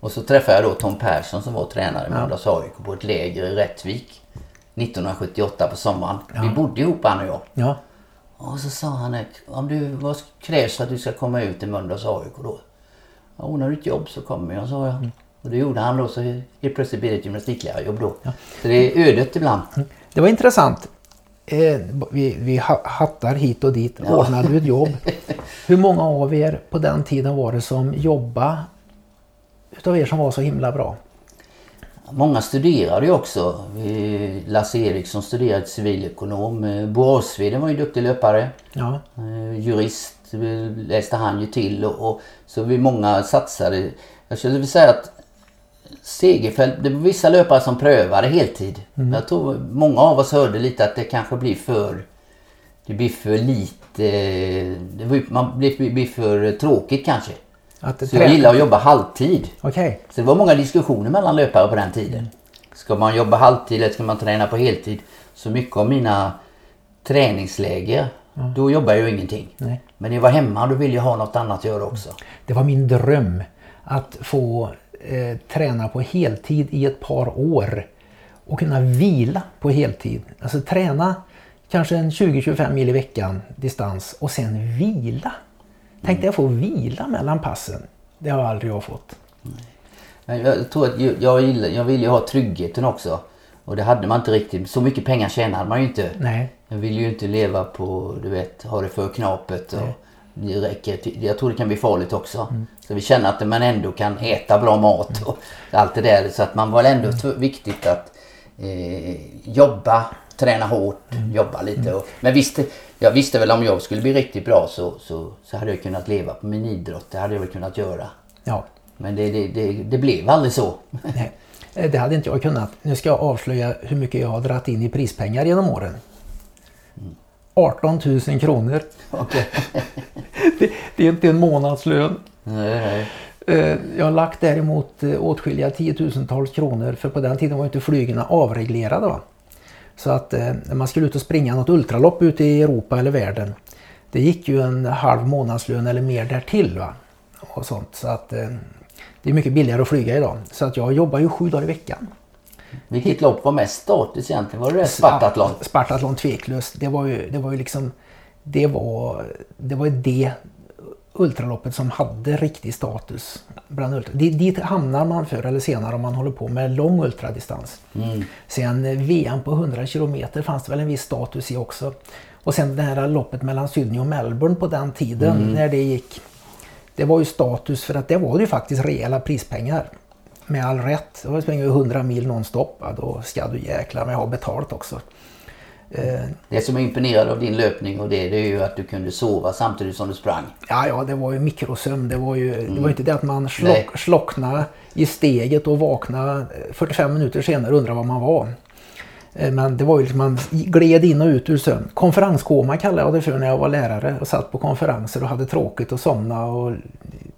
Och så träffade jag då Tom Persson som var tränare med Mölndals AIK på ett läger i Rättvik. 1978 på sommaren. Vi bodde ihop han och jag. Ja. Och så sa han om du, vad krävs för att du ska komma ut i Mölndals AIK då? Ja, ordnar du ett jobb så kommer jag, sa jag. Och det gjorde han då så helt plötsligt blev det ett gymnastiklärarjobb då. Så det är ödet ibland. Det var intressant. Eh, vi, vi ha- hattar hit och dit. Ordnade du ett jobb? [laughs] Hur många av er på den tiden var det som jobbade utav er som var så himla bra? Många studerade ju också. Lasse Eriksson studerade civilekonom. Eh, Bo Arsveden var ju en duktig löpare. Ja, Eh, Jurist eh, läste han ju till och, och så vi många satsade. Jag skulle vilja säga att Segerfält, det var vissa löpare som prövade heltid. Jag tror många av oss hörde lite att det kanske blir för det blir för lite, det blir, man blir, blir för tråkigt kanske. Att Så jag gillar att jobba halvtid. Okej, Så det var många diskussioner mellan löpare på den tiden. Ska man jobba halvtid eller ska man träna på heltid? Så mycket av mina träningsläger, då jobbar jag ju ingenting. Nej. Men när jag var hemma då ville jag ha något annat att göra också. det var min dröm att få eh, träna på heltid i ett par år och kunna vila på heltid. Alltså träna kanske en 20-25 mil i veckan distans och sen vila. Tänkte jag få vila mellan passen. Det har aldrig jag fått. Men jag tror att jag, gillar, jag vill ju ha tryggheten också. Och det hade man inte riktigt. Så mycket pengar tjänade man ju inte. Nej. Jag vill ju inte leva på, du vet, ha det för knapet. Och det räcker jag tror det kan bli farligt också. Mm. Så vi känner att man ändå kan äta bra mat och allt det där. Så att man var ändå tv- viktigt att eh, jobba, träna hårt, Mm. jobba lite. Och, men visst, jag visste väl om jag skulle bli riktigt bra så, så, så hade jag kunnat leva på min idrott. Det hade jag väl kunnat göra. Ja. Men det, det, det, det blev aldrig så. [laughs] Nej, eh, det hade inte jag kunnat. Nu ska jag avslöja hur mycket jag har dragit in i prispengar genom åren. 18 000 kronor. Okej. [laughs] Det, det är inte en månadslön. Nej, nej. Eh, Jag har lagt däremot eh, åtskilliga tiotusentals kronor för på den tiden var inte flygerna avreglerade. Va? Så att eh, när man skulle ut och springa något ultralopp ute i Europa eller världen. Det gick ju en halv månadslön eller mer därtill. Va? Och sånt. Så att eh, det är mycket billigare att flyga idag. Så att jag jobbar ju sju dagar i veckan. Vilket lopp var mest status egentligen? Var det Spartathlon? Spartathlon tveklöst. Det var ju, det var ju liksom det var, det var det ultraloppet som hade riktig status. Bland ultra. Dit, hamnar man förr eller senare om man håller på med lång ultradistans. Sen eh, VM på 100 kilometer fanns det väl en viss status i också. Och sen det här loppet mellan Sydney och Melbourne på den tiden när det gick. Det var ju status för att det var ju faktiskt rejäla prispengar. Med all rätt. Springer du 100 mil nonstop. Ja, då ska du jäkla med ha betalt också. Eh, Det som är imponerande av din löpning och det, det är ju att du kunde sova samtidigt som du sprang. Ja, ja, det var ju mikrosömn. Det var ju det var inte det att man slock, slocknade i steget och vaknade 45 minuter senare och undrade var man var. Eh, Men det var ju liksom man gled in och ut ur sömn. Konferenskoma kallade jag det för när jag var lärare och satt på konferenser och hade tråkigt och somna och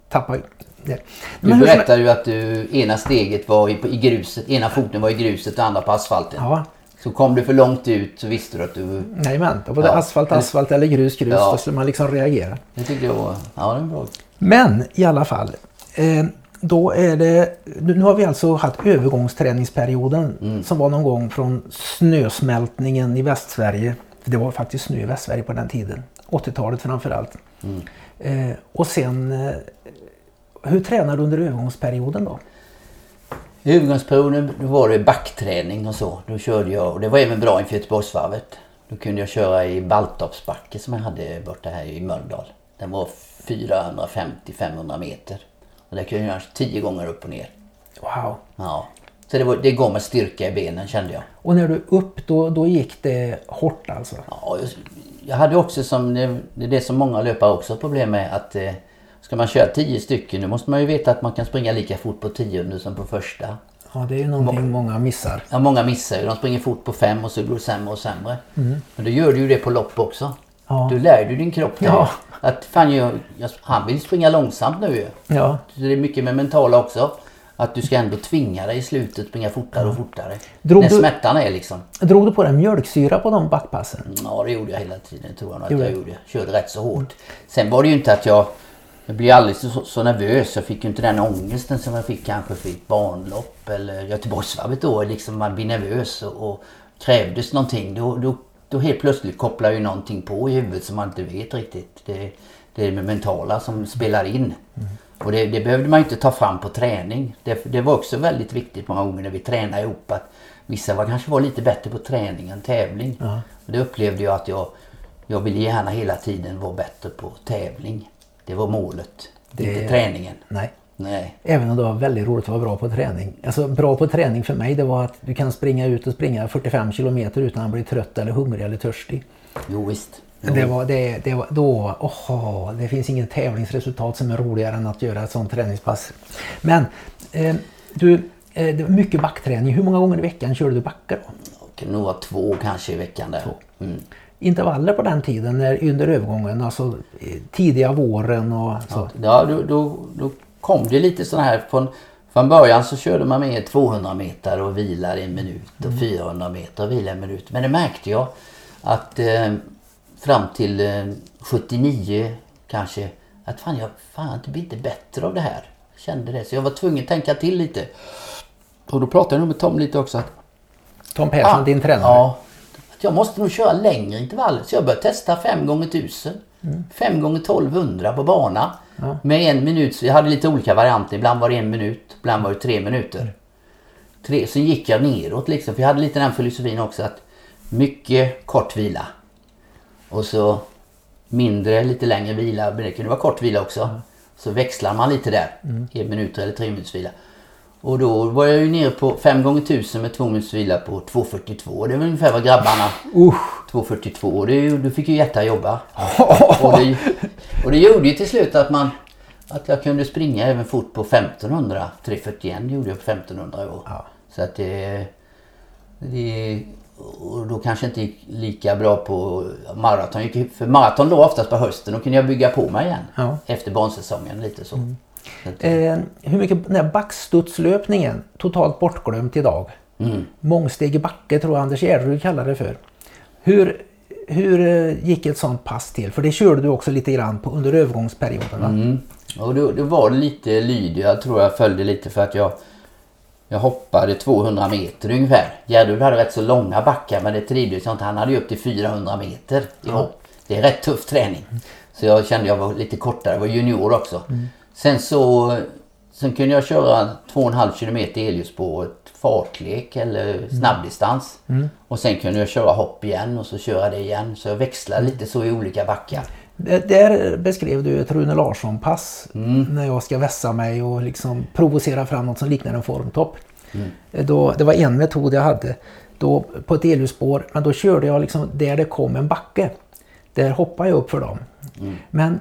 tappa det. Du Men hur som- berättade ju att du, ena steget var i, i gruset, ena foten var i gruset och andra på asfalten. Ja, Så kom du för långt ut så visste du att du... nej men då var det Ja. asfalt, asfalt eller grus, grus. Ja. Då skulle man liksom reagera. Det tyckte jag var... Ja, det var bra. Men i alla fall. Eh, då är det, nu har vi alltså haft övergångsträningsperioden som var någon gång från snösmältningen i Västsverige. Det var faktiskt snö i Västsverige på den tiden. 80-talet framförallt. Eh, och sen, eh, hur tränar du under övergångsperioden då? I övergångsperioden var det backträning och så. Då körde jag, och det var även bra inför Göteborgsvarvet. Då kunde jag köra i Baltorpsbacke som jag hade borta här i Mölndal. Den var 450-500 meter. Och där kunde jag göra 10 gånger upp och ner. Wow. Ja. Så det, var, det gav mig styrka i benen kände jag. Och när du upp då, då gick det hårt alltså? Ja, jag, jag hade också som, det, det är det som många löpare också har problem med att eh, ska man köra 10 stycken då måste man ju veta att man kan springa lika fort på tionde som på första. Ja, det är ju någonting många missar. Ja, många missar ju. De springer fort på fem och så går det sämre och sämre. Men då gör du ju det på lopp också. Mm. Ja. Du lär ju din kropp det. Ja. Att fan, jag, jag, han vill springa långsamt nu ju. Ja, Så det är mycket med mentala också. Att du ska ändå tvinga dig i slutet springa fortare och fortare. Drog När du- smärtan är liksom. drog du på dig mjölksyra på de backpassen? Ja det gjorde jag hela tiden tror jag nog att jag gjorde. Körde rätt så hårt. Sen var det ju inte att jag jag blev alldeles så, så nervös. Jag fick ju inte den ångesten som jag fick kanske för ett barnlopp eller Göteborgsvarvet då. Liksom man blir nervös och, och krävdes någonting. Då, då, då helt plötsligt kopplar ju någonting på i huvudet som man inte vet riktigt. Det, det är det mentala som spelar in. Och det, det behövde man inte ta fram på träning. Det, det var också väldigt viktigt många gånger när vi tränade ihop att vissa var, kanske var lite bättre på träning än tävling. Och det upplevde jag att jag, jag ville gärna hela tiden vara bättre på tävling. Det var målet, Det- inte träningen. Nej. Nej. Även om det var väldigt roligt att vara bra på träning. Alltså bra på träning för mig det var att du kan springa ut och springa 45 kilometer utan att bli trött eller hungrig eller törstig. Jo visst. Det var, det, det var, då, oho, det finns ingen tävlingsresultat som är roligare än att göra ett sånt träningspass. Men eh, du, eh, det var mycket backträning. Hur många gånger i veckan körde du backar då? Det kan nog vara två kanske i veckan där. Mm. Intervaller på den tiden när, under övergången, alltså eh, tidiga våren och så. Ja, då, då, då kom det lite sådana här. Från, från början så körde man med 200 meter och vilar en minut och 400 meter och vilar en minut. Men det märkte jag att eh, fram till eh, 79 kanske att fan jag fan det blir inte bättre av det här. Jag kände det så jag var tvungen att tänka till lite. Och då pratade jag nog med Tom lite också att Tom Persson, Ah, din tränare. Ja. Jag måste nog köra längre intervaller. Så jag började testa 5 gånger 1000 5 gånger 1200 på bana. Med en minut. Jag hade lite olika varianter. Ibland var det en minut. Ibland var det tre minuter. Tre, så gick jag neråt liksom. För jag hade lite den filosofin också att mycket kort vila. Och så mindre, lite längre vila. Men det kunde vara kort vila också. Så växlar man lite där. En minut eller tre minuters vila. Och då var jag ju nere på 5 gånger 1000 med 2 minuters vila på 2.42. Det var ungefär vad grabbarna... 2.42. Och det, är ju- då fick ju hjärta jobba. [laughs] och, det, och det gjorde ju till slut att man... Att jag kunde springa även fort på 1500. 3.41 gjorde jag på 1500 år. Så att det... det och då kanske inte gick lika bra på maraton. För maraton låg oftast på hösten. Då kunde jag bygga på mig igen. Ja. Efter barnsäsongen lite så. att, Eh, hur mycket, den här backstudslöpningen, totalt bortglömt idag. mm. Mångsteg i backe tror jag Anders Gärderud kallar det för. Hur, hur eh, gick ett sånt pass till? För det körde du också lite grann på, under övergångsperioden va? Mm. Och då, då var det lite lydig. Jag tror jag följde lite för att jag, jag hoppade 200 meter ungefär. Gärderud hade rätt så långa backar men det trivdes jag inte. Han hade ju upp till 400 meter i hopp. Det är rätt tuff träning. Så jag kände jag var lite kortare. Jag var junior också. Sen så sen kunde jag köra 2,5 kilometer elljusspåret fartlek eller snabbdistans. Och sen kunde jag köra hopp igen och så köra det igen. Så jag växlade lite så i olika backar. Det- Där beskrev du ett Rune Larsson-pass Mm. när jag ska vässa mig och liksom provocera fram något som liknar en formtopp. Mm. Då, det var en metod jag hade då på ett elljusspår men då körde jag liksom där det kom en backe. Där hoppade jag upp för dem. Mm. Men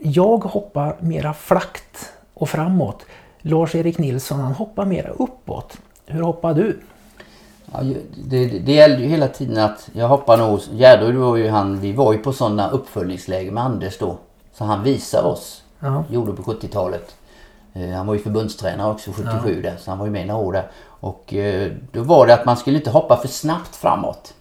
jag hoppar mera flackt och framåt. Lars-Erik Nilsson han hoppar mera uppåt. Hur hoppar du? Ja, det, det, det gällde ju hela tiden att jag hoppar nog... Gärderud var ju han... Vi var ju på sådana uppföljningsläger med Anders då. Så han visade oss. Ja. Gjorde på 70-talet. Eh, han var ju förbundstränare också 77 där. Så han var ju med några år där. Och eh, då var det att man skulle inte hoppa för snabbt framåt.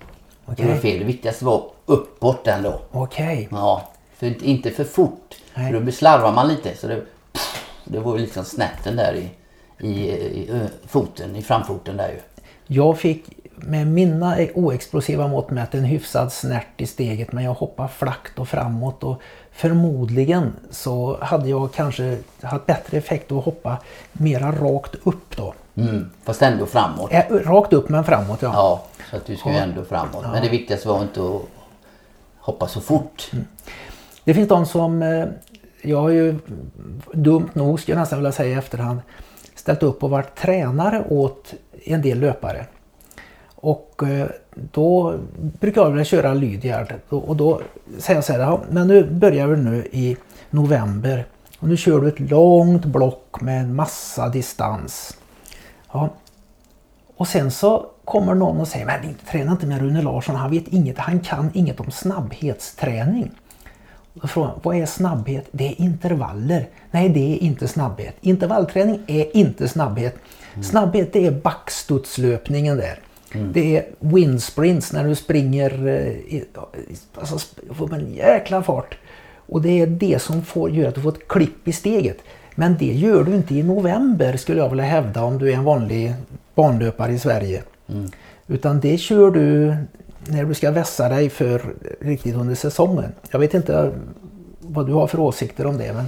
Det var fel. Det viktigaste var uppåt ändå. Okej. Ja. För inte för fort. Nej. Då slarvar man lite. Så det, det var ju liksom snätten där i, i, i foten, i framfoten där ju. Jag fick med mina oexplosiva mått mätt en hyfsad snärt i steget men jag hoppade flackt och framåt och förmodligen så hade jag kanske haft bättre effekt att hoppa mera rakt upp då. Mm, fast ändå framåt. Äh, rakt upp men framåt ja. Ja, så att du ju ändå framåt. Men det viktigaste var inte att hoppa så fort. Det finns de som, eh, jag har ju dumt nog skulle jag nästan vilja säga i efterhand, ställt upp och varit tränare åt en del löpare. Och eh, då brukar jag vilja köra Lydiard och då säger jag så här, "Ja, men nu börjar vi nu i november och nu kör du ett långt block med en massa distans. Ja, Och sen så kommer någon och säger, men träna inte med Rune Larsson, han vet inget, han kan inget om snabbhetsträning. Man, vad är snabbhet? Det är intervaller. Nej, det är inte snabbhet. Intervallträning är inte snabbhet. Mm. Snabbhet det är backstudslöpningen där. Mm. Det är windsprints när du springer eh, alltså, får en jäkla fart. Och det är det som får, gör att du får ett klipp i steget. Men det gör du inte i november skulle jag vilja hävda om du är en vanlig banlöpare i Sverige. Mm. Utan det kör du när du ska vässa dig för riktigt under säsongen. Jag vet inte vad du har för åsikter om det. Men...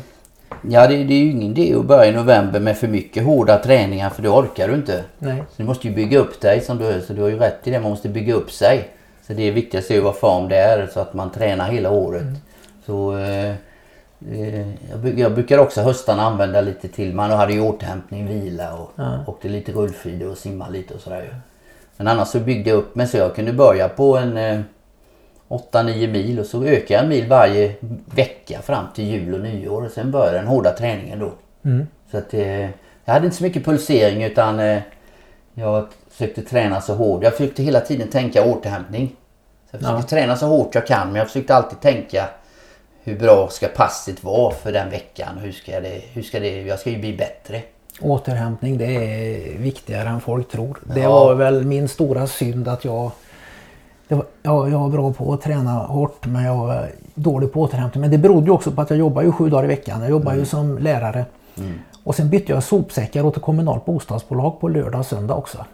Ja, det, det är ju ingen idé att börja i november med för mycket hårda träningar för det orkar du inte. Nej. Så du måste ju bygga upp dig som du Så du har ju rätt i det, man måste bygga upp sig. Så det är viktigast är vad form det är så att man tränar hela året. Mm. Så eh, eh jag, jag, brukar också höstarna använda lite till. Man hade ju återhämtning, vila och ja. åkte lite rullskidor och simma lite och sådär. Men annars så byggde jag upp mig så jag kunde börja på en eh, 8-9 mil och så ökade jag en mil varje vecka fram till jul och nyår och sen började den hårda träningen då. Mm. Så att eh, jag hade inte så mycket pulsering utan eh, jag försökte träna så hårt. Jag försökte hela tiden tänka återhämtning. Så jag försökte ja. träna så hårt jag kan men jag försökte alltid tänka hur bra ska passet vara för den veckan? Hur ska det, hur ska det, jag ska ju bli bättre. Återhämtning det är viktigare än folk tror. Det ja. var väl min stora synd att jag var, ja, jag var bra på att träna hårt men jag var dålig på återhämtning. Men det berodde ju också på att jag jobbar ju sju dagar i veckan. Jag jobbar mm. ju som lärare. Mm. Och sen bytte jag sopsäckar åt ett kommunalt bostadsbolag på lördag och söndag också.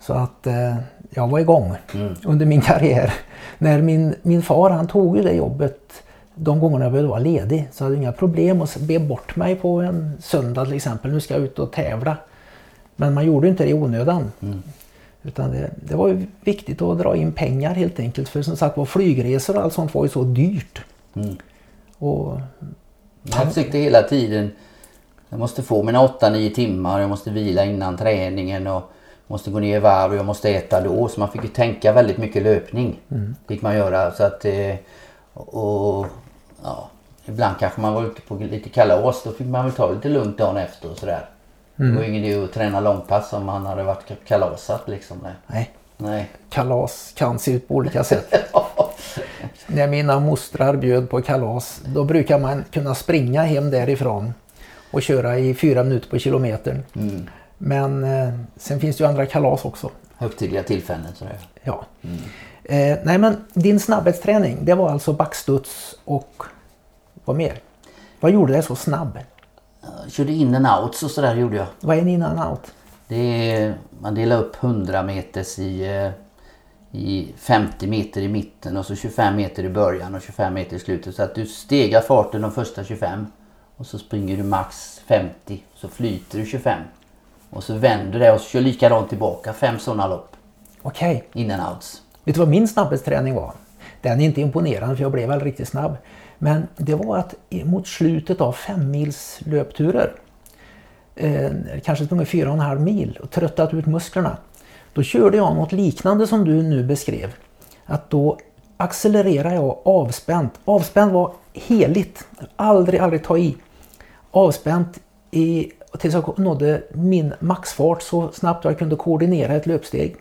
Så att eh, jag var igång mm. under min karriär. När min, min far han tog ju det jobbet de gångerna jag behövde vara ledig. Så jag hade inga problem att be bort mig på en söndag till exempel. Nu ska jag ut och tävla. Men man gjorde inte det i onödan. Mm. Utan det, det, var viktigt att dra in pengar helt enkelt. För som sagt var flygresor och allt sånt var ju så dyrt. Mm. Och, jag försökte hela tiden. Jag måste få mina 8-9 timmar. Jag måste vila innan träningen. Och måste gå ner i varv och jag måste äta då. Så man fick ju tänka väldigt mycket löpning. Mm. Fick man göra. Så att, eh, och, ja, ibland kanske man var ute på lite kalas. Då fick man väl ta lite lugnt dagen efter och sådär. Mm. Det var ingen idé att träna långpass om man hade varit kalasat liksom. Nej. Nej. Kalas kan se ut på olika [laughs] sätt. När mina mostrar bjöd på kalas då brukar man kunna springa hem därifrån och köra i fyra minuter på kilometern. Mm. Men eh, sen finns det ju andra kalas också. Högtidliga tillfällen. Sådär. Ja. Mm. Eh, nej men din snabbhetsträning det var alltså backstuds och vad mer? Vad gjorde dig så snabb? Jag körde in and outs och sådär gjorde jag. Vad är en in and out? Det är, man delar upp 100 meters i, eh, i 50 meter i mitten och så 25 meter i början och 25 meter i slutet. Så att du stegar farten de första 25 och så springer du max 50 så flyter du 25. Och så vänder du det och så kör likadant tillbaka. Fem sådana lopp. Okej. Okay. In and outs. Vet du vad min snabbhetsträning var? Den är inte imponerande för jag blev väl riktigt snabb. Men det var att mot slutet av fem mils löpturer, eh, kanske sprungit fyra och en halv mil och tröttat ut musklerna. Då körde jag något liknande som du nu beskrev. Att då accelererade jag avspänt. Avspänt var heligt. Aldrig, aldrig ta i. Avspänt i, tills jag nådde min maxfart så snabbt jag kunde koordinera ett löpsteg.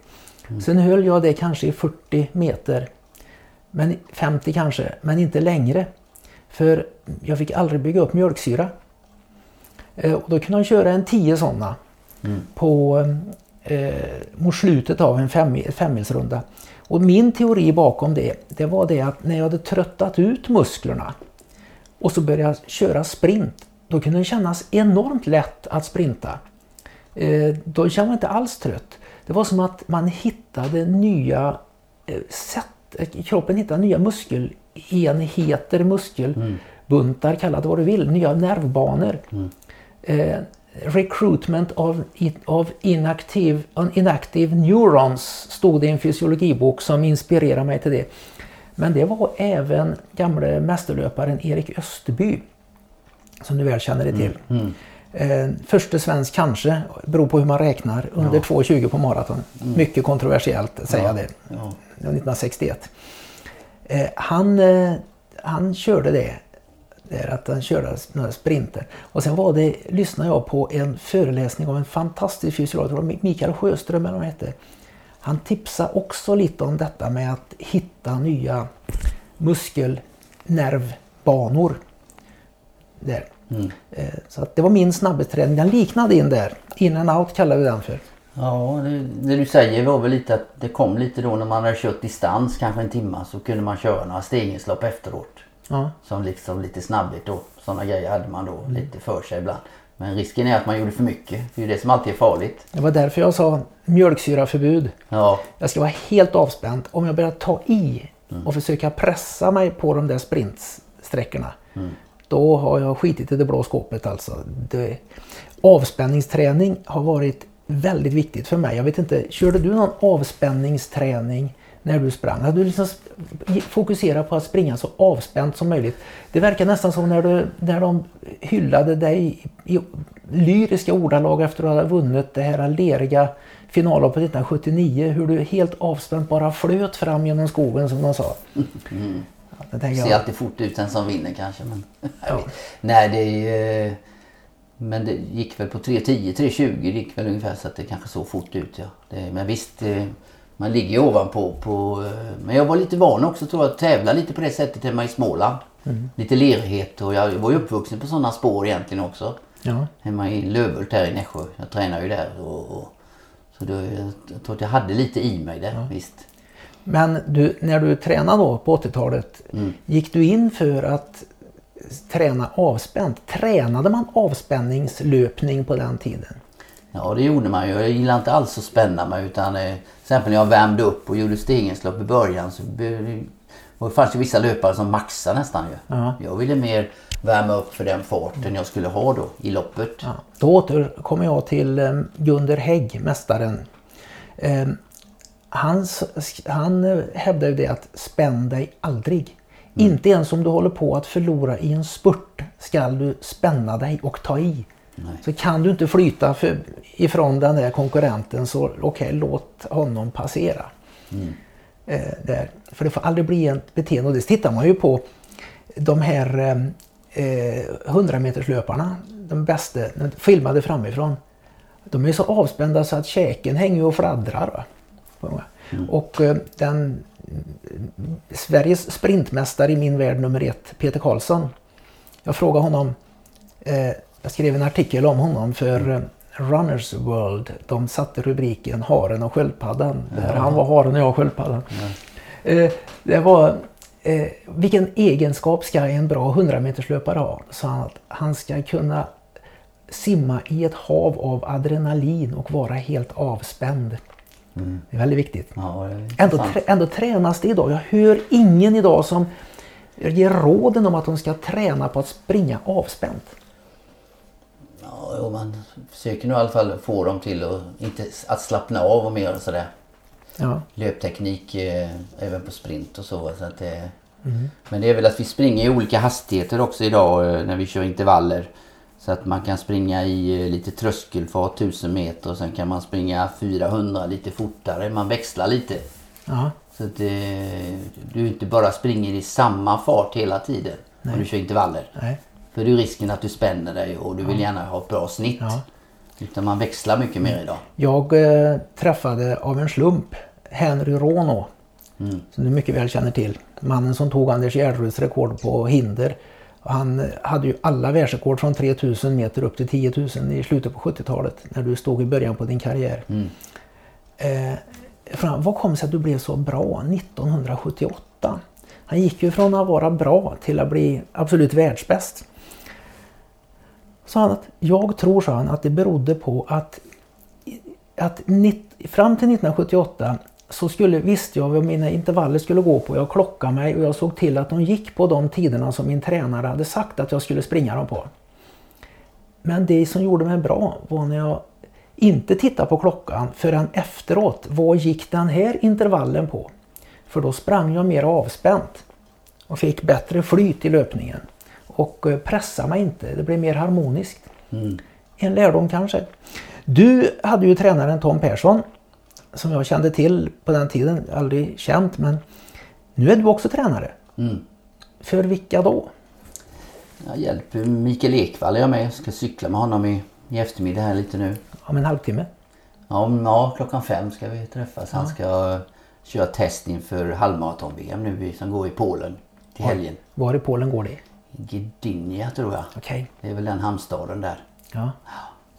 Mm. Sen höll jag det kanske i 40 meter. Men 50 kanske, men inte längre. För jag fick aldrig bygga upp mjölksyra. Eh, och då kunde jag köra en 10 sådana mm. på, eh, mot slutet av en fem, femmilsrunda. Och min teori bakom det, det var det att när jag hade tröttat ut musklerna och så började jag köra sprint, då kunde det kännas enormt lätt att sprinta. Eh, då kände man inte alls trött. Det var som att man hittade nya eh, sätt, kroppen hittade nya muskel enheter, muskelbuntar, kalla det vad du vill, nya nervbanor. Mm. Eh, recruitment of, of inactive, inactive neurons stod det i en fysiologibok som inspirerade mig till det. Men det var även gamle mästerlöparen Erik Österby som du väl känner till. Mm. Mm. Eh, förste svensk kanske, beror på hur man räknar, under ja. 2.20 på maraton. Mm. Mycket kontroversiellt säga ja. det. Ja. 1961. Eh, han, eh, han körde det Det är att han körde några sprinter. Och sen var det, lyssnade jag på en föreläsning av en fantastisk fysiolog, Mikael Sjöström eller vad han hette. Han tipsade också lite om detta med att hitta nya muskelnervbanor. Där. Mm. Eh, Så att det var min snabbhetsträning. Den liknade in där. In and out kallar vi den för. Ja, det, det du säger var väl lite att det kom lite då när man hade kört distans, kanske en timme, så kunde man köra några stegenlopp efteråt. Ja. Som liksom lite snabbhet då. Sådana grejer hade man då lite för sig ibland. Men risken är att man gjorde för mycket. Det är ju det som alltid är farligt. Det var därför jag sa mjölksyraförbud. Ja, Jag ska vara helt avspänd. Om jag börjar ta i och försöka pressa mig på de där sprintsträckorna. Då har jag skitit i det blå skåpet alltså. Det, avspänningsträning har varit väldigt viktigt för mig. Jag vet inte, körde du någon avspänningsträning när du sprang? Hade du liksom fokuserat på att springa så avspänt som möjligt? Det verkar nästan som när, du, när de hyllade dig i lyriska ordalag efter att ha vunnit det här leriga finalloppet 1979. Hur du helt avspänt bara flöt fram genom skogen som de sa. Ja, det tänker ser alltid fort ut den som vinner kanske. Men, Ja. Nej, det är ju... Men det gick väl på 3.10, 3.20 det gick väl ungefär så att det kanske såg fort ut. Ja. Det, men visst, eh, man ligger ju ovanpå. På, eh, men jag var lite van också tror jag att tävla lite på det sättet hemma i Småland. Lite lerighet och jag var ju uppvuxen på sådana spår egentligen också. Ja. Hemma i Lövhult här i Nässjö. Jag tränar ju där. Och, och, så då, jag tror att jag hade lite i mig det, visst. Men du, när du tränade då på 80-talet, gick du in för att träna avspänt? Tränade man avspänningslöpning på den tiden? Ja det gjorde man ju. Jag gillar inte alls att spänna mig utan eh, till exempel när jag värmde upp och gjorde stegenslopp i början så be- det fanns ju vissa löpare som maxade nästan ju. Ja. Jag ville mer värma upp för den farten jag skulle ha då i loppet. Ja. Då återkommer jag till eh, Gunder Hägg, mästaren. Eh, han, han hävdar ju det att spänn dig aldrig. Inte ens om du håller på att förlora i en spurt skall du spänna dig och ta i. Så kan du inte flyta för, ifrån den där konkurrenten så okej, låt honom passera. Eh, där. För det får aldrig bli ett beteende. Och det tittar man ju på de här eh, eh, 100 meterslöparna, de bästa, filmade framifrån. De är så avspända så att käken hänger och fladdrar. Va? Och eh, den mm, Sveriges sprintmästare i min värld nummer ett, Peter Karlsson. Jag frågade honom, eh, jag skrev en artikel om honom för eh, Runners World. De satte rubriken Haren och sköldpaddan. Där han var haren och jag sköldpaddan. Eh, det var eh, vilken egenskap ska en bra 100 meterslöpare ha? Så han att han ska kunna simma i ett hav av adrenalin och vara helt avspänd. Det är väldigt viktigt. Ja, är Ändå, ändå tränas det idag. Jag hör ingen idag som ger råden om att de ska träna på att springa avspänt. Ja, och man försöker nog i alla fall få dem till att, inte, att slappna av och mer sådär. Ja. löpteknik eh, även på sprint och så. så att det, Men det är väl att vi springer i olika hastigheter också idag eh, när vi kör intervaller. Så att man kan springa i eh, lite tröskelfart 1000 meter och sen kan man springa 400 lite fortare. Man växlar lite. Ja. Så att eh, du inte bara springer i samma fart hela tiden när du kör intervaller. Nej. För det är risken att du spänner dig och du vill gärna ha ett bra snitt. Ja. Utan man växlar mycket mer idag. Jag eh, träffade av en slump Henry Rono. Som du mycket väl känner till. Mannen som tog Anders Gärderuds rekord på hinder. Han eh, hade ju alla världsrekord från 3000 meter upp till 10 000 i slutet på 70-talet. När du stod i början på din karriär. Eh, Fran, vad kom det sig att du blev så bra 1978? Han gick ju från att vara bra till att bli absolut världsbäst. Sa han att jag tror, sa han, att det berodde på att, att fram till 1978 så skulle, visste jag vad mina intervaller skulle gå på. Jag klockade mig och jag såg till att de gick på de tiderna som min tränare hade sagt att jag skulle springa dem på. Men det som gjorde mig bra var när jag inte tittade på klockan förrän efteråt. Vad gick den här intervallen på? För då sprang jag mer avspänt och fick bättre flyt i löpningen. Och eh, pressade mig inte. Det blev mer harmoniskt. En lärdom kanske. Du hade ju tränaren Tom Persson som jag kände till på den tiden. Aldrig känt men nu är du också tränare. Mm. För vilka då? Jag hjälper Mikael Ekvall är jag med. Jag ska cykla med honom i, i eftermiddag här lite nu. Om en halvtimme? Ja, om, ja klockan fem ska vi träffas. Han ska köra test inför halvmaraton-VM nu som går i Polen till helgen. Var i Polen går det? Gdynia tror jag. Okej. Det är väl den hamnstaden där. Ja.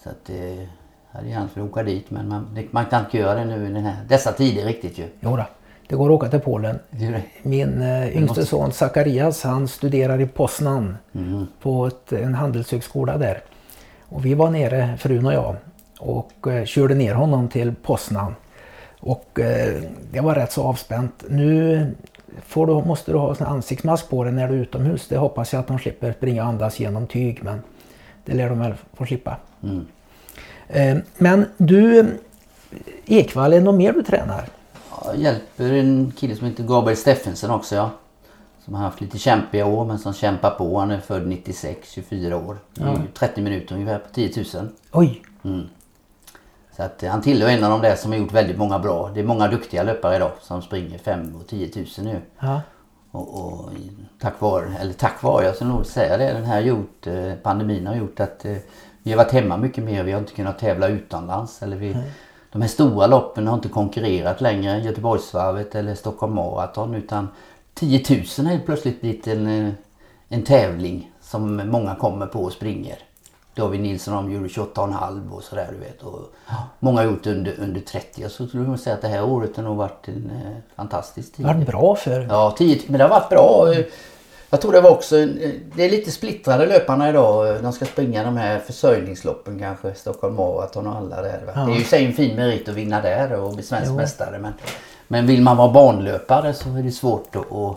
Så att eh, hade gärna velat åka dit men man, man kan inte göra det nu i den här, dessa tider riktigt ju. Jo då. Det går att åka till Polen. Min eh, yngste son Zacharias han studerar i Poznan på ett, en handelshögskola där. Och vi var nere, frun och jag, och eh, körde ner honom till Poznan. Och eh, det var rätt så avspänt. Nu får du, måste du ha en ansiktsmask på dig när du är utomhus. Det hoppas jag att de slipper springa och andas genom tyg men det lär de väl få slippa. Eh, men du, Ekvall, är det något mer du tränar? Jag hjälper en kille som heter Gabriel Steffensen också ja. Som har haft lite kämpiga år men som kämpar på. Han är född 96, 24 år. Ju 30 minuter ungefär på 10 000. Oj, Så att eh, han tillhör en av de där som har gjort väldigt många bra. Det är många duktiga löpare idag som springer 5 och 10 000 nu. ja. Och, och tack vare, eller tack vare, jag ska nog säga det, den här gjort, eh, pandemin har gjort att eh, vi har varit hemma mycket mer. Vi har inte kunnat tävla utomlands. Eller vi, De här stora loppen har inte konkurrerat längre, Göteborgsvarvet eller Stockholm Marathon. Utan 10 000 har plötsligt blivit en, eh, en tävling som många kommer på och springer. David Nilsson de gjorde 28,5 och sådär du vet. Och många har gjort under, under 30. Jag skulle nog säga att det här året har nog varit en eh, fantastisk tid. Det har varit bra för Ja, 10, men det har varit bra. Jag tror det var också, en- det är lite splittrade löparna idag. De ska springa de här försörjningsloppen kanske. Stockholm Marathon och alla där. Va? Det är ju i sig en fin merit att vinna där och bli svensk mästare. Men, men vill man vara banlöpare så är det svårt att, att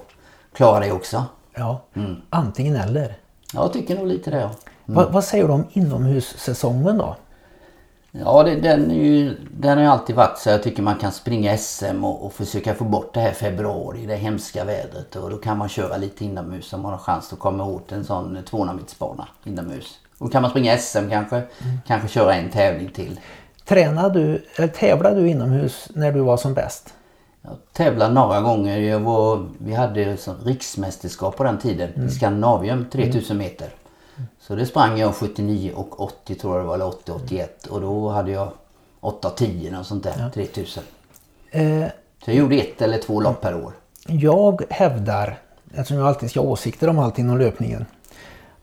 klara det också. Ja, antingen eller. Jag tycker nog lite det ja. Vad, vad säger du om inomhussäsongen då? Ja, det, den, är ju, den har ju alltid varit så jag tycker man kan springa SM och, och försöka få bort det här februari, det hemska vädret. Och då kan man köra lite inomhus om man har chans att komma åt en sån 200-metersbana inomhus. Och då kan man springa SM kanske, kanske köra en tävling till. Tränade du, eller tävlade du inomhus när du var som bäst? Jag tävlade några gånger. Jag var, vi hade riksmästerskap på den tiden i Skandinavium, 3000 meter. Så det sprang jag 79 och 80 tror jag det var, eller 80 81. Och då hade jag 8 10 och sånt där, 3000. Eh, Så jag gjorde ett eller två lopp per år. jag hävdar, eftersom jag alltid ska ha åsikter om allt inom löpningen,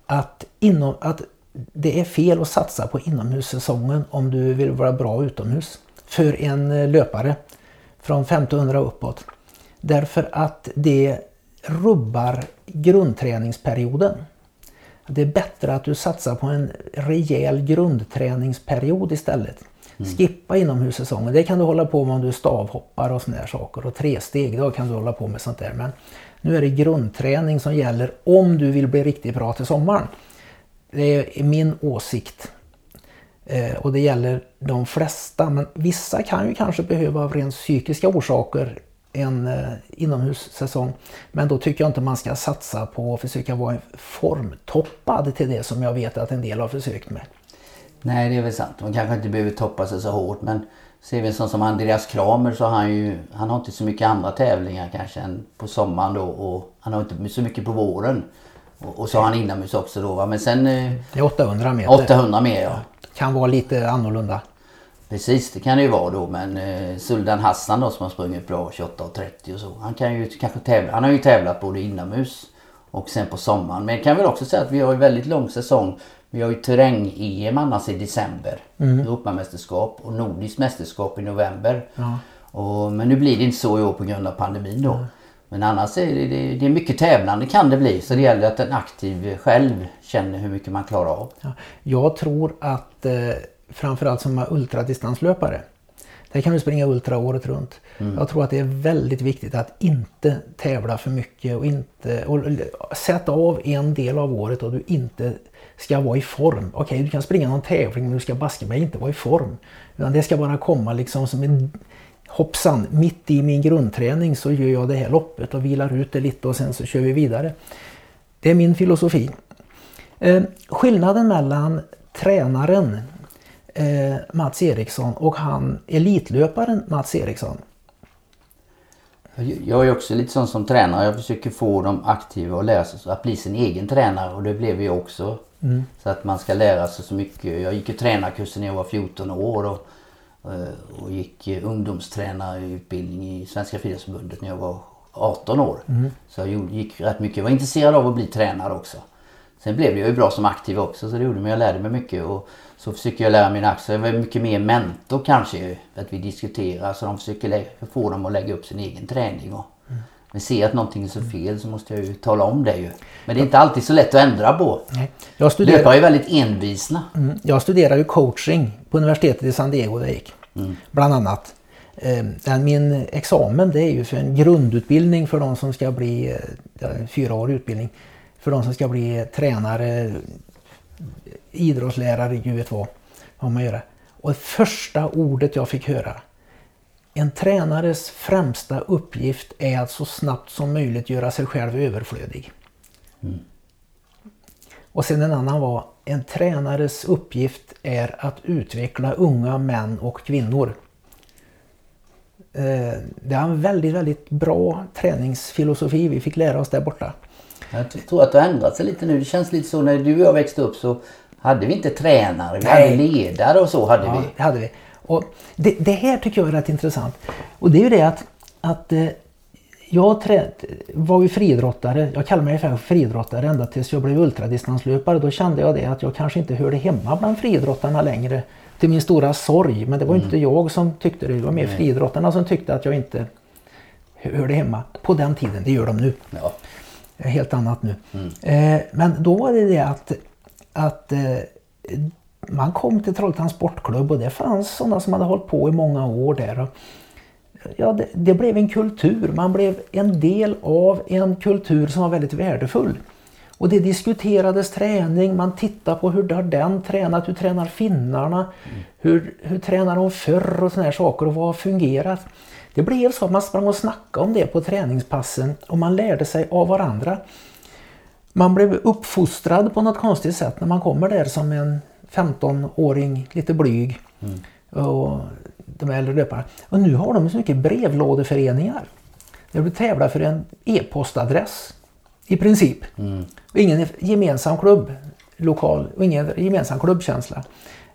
att, inom, att det är fel att satsa på inomhussäsongen om du vill vara bra utomhus. För en eh, löpare från 1500 uppåt. Därför att det rubbar grundträningsperioden. Det är bättre att du satsar på en rejäl grundträningsperiod istället. Skippa inomhussäsongen. Det kan du hålla på med om du stavhoppar och där saker. Och tre steg, då kan du hålla på med sånt där. Men nu är det grundträning som gäller om du vill bli riktigt bra till sommaren. Det är min åsikt. Eh, och det gäller de flesta. Men vissa kan ju kanske behöva av rent psykiska orsaker en eh, inomhussäsong. Men då tycker jag inte man ska satsa på att försöka vara formtoppad till det som jag vet att en del har försökt med. Nej, det är väl sant. Man kanske inte behöver toppa sig så hårt. Men ser vi en sån som Andreas Kramer så har han ju, han har inte så mycket andra tävlingar kanske än på sommaren då. Och han har inte så mycket på våren. Och, och så har han inomhus också då va. Men sen eh, Det är 800 meter. 800 mer ja. Kan vara lite annorlunda. Precis, det kan det ju vara då. Men eh, Suldan Hassan då som har sprungit bra 28.30 och så. Han kan ju kanske tävla. Han har ju tävlat både inomhus och sen på sommaren. Men jag kan väl också säga att vi har en väldigt lång säsong. Vi har ju terräng-EM annars i december. Europamästerskap och Nordiskt mästerskap i november. Och, men nu blir det inte så i år på grund av pandemin då. Men annars är det, det, det är mycket tävlande kan det bli. Så det gäller att en aktiv själv känner hur mycket man klarar av. Ja, jag tror att eh, framförallt som ultradistanslöpare. Där kan du springa ultra året runt. Jag tror att det är väldigt viktigt att inte tävla för mycket och inte och sätta av en del av året och du inte ska vara i form. Okej, du kan springa någon tävling men du ska baska mig inte vara i form. Utan det ska bara komma liksom som en hoppsan, mitt i min grundträning så gör jag det här loppet och vilar ut det lite och sen så kör vi vidare. Det är min filosofi. Eh, skillnaden mellan tränaren eh, Mats Eriksson och han elitlöparen Mats Eriksson. Jag är också lite sån som tränare. Jag försöker få dem aktiva och lära sig att bli sin egen tränare och det blev jag också. Mm. Så att man ska lära sig så mycket. Jag gick ju tränarkursen när jag var 14 år och, eh, och gick ungdomstränarutbildning i Svenska Friidrottsförbundet när jag var 18 år. Mm. Så jag gick rätt mycket. Jag var intresserad av att bli tränare också. Sen blev jag ju bra som aktiv också så det gjorde mig. Jag lärde mig mycket och så försöker jag lära mina aktier. Jag var mycket mer mentor kanske. Att vi diskuterar så de försöker få dem att lägga upp sin egen träning. Och, mm. Men ser att någonting är så fel så måste jag ju tala om det ju. Men det är inte alltid så lätt att ändra på. Nej. Jag studerar... Löpare är väldigt envisna. Mm. Jag studerade ju coaching på universitetet i San Diego där jag gick. Mm. Bland annat. Eh, min examen det är ju för en grundutbildning för de som ska bli, eh, fyra år utbildning, för de som ska bli tränare, idrottslärare, gud vet vad, man gör. Och första ordet jag fick höra, en tränares främsta uppgift är att så snabbt som möjligt göra sig själv överflödig. Mm. Och sen en annan var, en tränares uppgift är att utveckla unga män och kvinnor. Eh, det är en väldigt, väldigt bra träningsfilosofi vi fick lära oss där borta. Jag tror att det har ändrat sig lite nu. Det känns lite så när du och jag växte upp så hade vi inte tränare, vi Nej. hade ledare och så hade ja, vi. Det hade vi. Och det, det, här tycker jag är rätt intressant. Och det är ju det att, att eh, jag trä, var ju friidrottare, jag kallade mig för friidrottare ända tills jag blev ultradistanslöpare. Då kände jag det att jag kanske inte hörde hemma bland friidrottarna längre. Till min stora sorg. Men det var mm. inte jag som tyckte det, det var mer friidrottarna som tyckte att jag inte hörde hemma på den tiden. Det gör de nu. Ja. Helt annat nu. Mm. Eh, men då var det det att, att eh, man kom till Trollhättans sportklubb och det fanns sådana som hade hållit på i många år där. Och, ja, det, det, blev en kultur. Man blev en del av en kultur som var väldigt värdefull. Och det diskuterades träning, man tittade på hur har den tränat, hur tränar finnarna, mm. hur, hur tränar de förr och sådana här saker och vad har fungerat. Det blev så att man sprang och snackade om det på träningspassen och man lärde sig av varandra. Man blev uppfostrad på något konstigt sätt när man kommer där som en 15-åring, lite blyg. Mm. Och de äldre löparna. Och nu har de så mycket brevlådeföreningar. Där du tävlar för en e-postadress i princip. Mm. Och ingen gemensam klubb lokal och ingen gemensam klubbkänsla.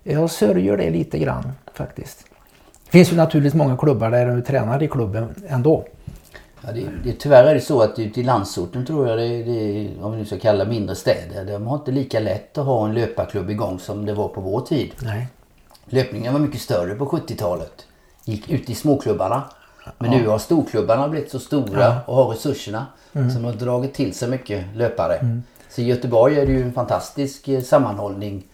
Jag sörjer det lite grann faktiskt. Det finns ju naturligtvis många klubbar där du tränar i klubben ändå. Ja, det, det, tyvärr är det så att ute i landsorten tror jag det, det om vi nu ska kalla mindre städer, de har inte lika lätt att ha en löparklubb igång som det var på vår tid. Nej. Löpningen var mycket större på 70-talet. Gick ut i småklubbarna. Men ja. nu har storklubbarna blivit så stora ja. och har resurserna. Mm. De har dragit till sig mycket löpare. Mm. Så i Göteborg är det ju en fantastisk eh, sammanhållning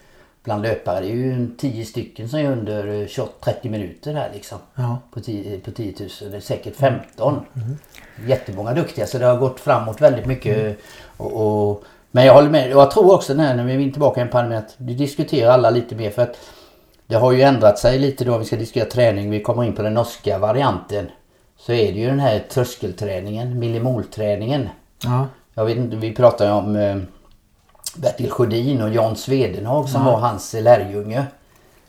bland löpare. Det är ju 10 stycken som är under 30 minuter här liksom. Ja. På, 10, på 10 000. Det är säkert 15. Mm. Jättemånga duktiga så det har gått framåt väldigt mycket. Mm. Och, och, men jag håller med. Jag tror också när, när vi är tillbaka i en pandemi att vi diskuterar alla lite mer för att det har ju ändrat sig lite då vi ska diskutera träning. Vi kommer in på den norska varianten. Så är det ju den här tröskelträningen, millimolträningen. Ja. Jag vet inte, vi pratar ju om eh, Bertil Sjödin och Jan Svedenhag som ja. var hans lärjunge.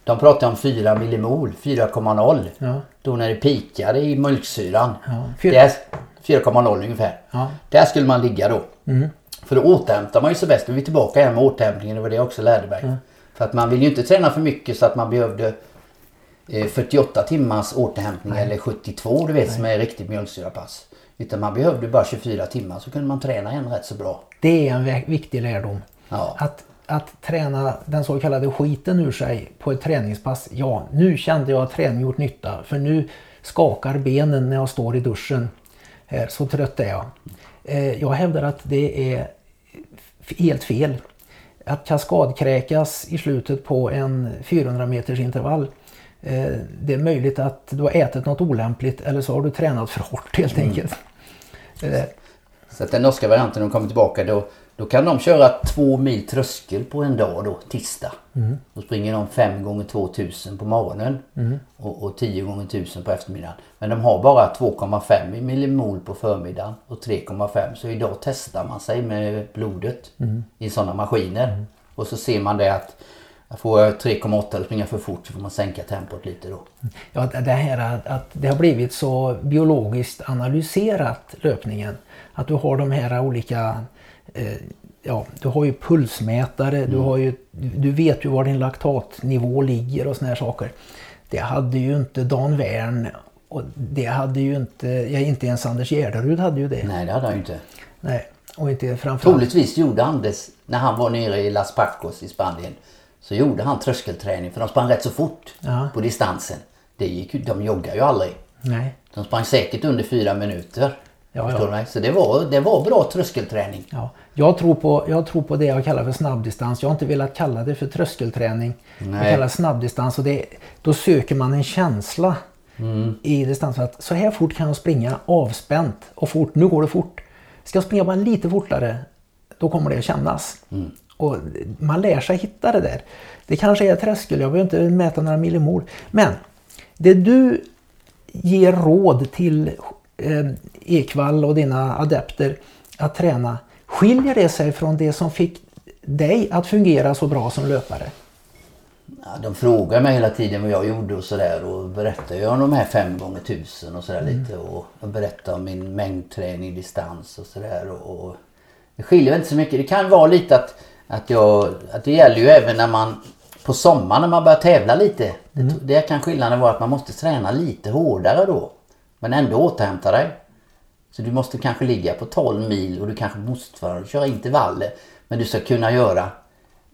De pratade om 4 millimol, 4,0. Ja. Då när det pikade i mjölksyran. Ja. 4,0 ungefär. Ja. Där skulle man ligga då. Mm. För då återhämtar man ju sig bäst. Vi är tillbaka igen med återhämtningen. Det var det jag också lärde mig. Ja. För att man vill ju inte träna för mycket så att man behövde 48 eh, timmars återhämtning Nej. eller 72 du vet Nej. som är riktigt mjölksyrapass. Utan man behövde bara 24 timmar så kunde man träna en rätt så bra. Det är en viktig lärdom. Ja. Att, att träna den så kallade skiten ur sig på ett träningspass. Ja, nu kände jag att träning gjort nytta. För nu skakar benen när jag står i duschen. Så trött är jag. Eh, jag hävdar att det är helt fel. Att kaskadkräkas i slutet på en 400 meters intervall eh, det är möjligt att du har ätit något olämpligt eller så har du tränat för hårt helt mm. enkelt. Mm. Så att den norska varianten, de kommer tillbaka då då kan de köra två mil tröskel på en dag då, tisdag. Mm. Då springer de 5 gånger 2000 på morgonen mm. och, och 10 gånger 1000 på eftermiddagen. Men de har bara 2,5 millimol på förmiddagen och 3,5. Så idag testar man sig med blodet mm. i sådana maskiner. Mm. Och så ser man det att får jag 3,8 eller springa för fort så får man sänka tempot lite då. Ja, det här att, att det har blivit så biologiskt analyserat löpningen. Att du har de här olika ja, du har ju pulsmätare, mm. du, har ju, du vet ju var din laktatnivå ligger och såna här saker. Det hade ju inte Dan Wern och det hade ju inte, ja, inte ens Anders Gärderud hade ju det. Nej, det hade han ju inte. Nej, och inte framförallt. Troligtvis gjorde Anders, när han var nere i Las Pacos i Spanien, så gjorde han tröskelträning för de sprang rätt så fort ja. på distansen. Det gick, de joggar ju aldrig. Nej. De sprang säkert under fyra minuter. Ja, ja. Mig? Så det var, det var bra tröskelträning. Ja. Jag, tror på, jag tror på det jag kallar för snabbdistans. Jag har inte velat kalla det för tröskelträning. Nej. Jag kallar det snabbdistans och det, då söker man en känsla mm. i distans. För att så här fort kan jag springa avspänt och fort. Nu går det fort. Ska jag springa bara lite fortare då kommer det att kännas. Mm. Och man lär sig hitta det där. Det kanske är tröskel, jag behöver inte mäta några millimol. Men det du ger råd till eh, Ekvall och dina adepter att träna, skiljer det sig från det som fick dig att fungera så bra som löpare? Ja, de frågar mig hela tiden vad jag gjorde och sådär och berättar jag om de här fem gånger tusen och sådär mm. lite och berättar om min mängdträning, distans och sådär. Och, och, det skiljer inte så mycket. Det kan vara lite att, att, jag, att det gäller ju även när man på sommaren när man börjar tävla lite. Mm. Det, det kan skillnaden vara att man måste träna lite hårdare då. Men ändå återhämta dig. Så du måste kanske ligga på 12 mil och du kanske måste köra intervaller. Men du ska kunna göra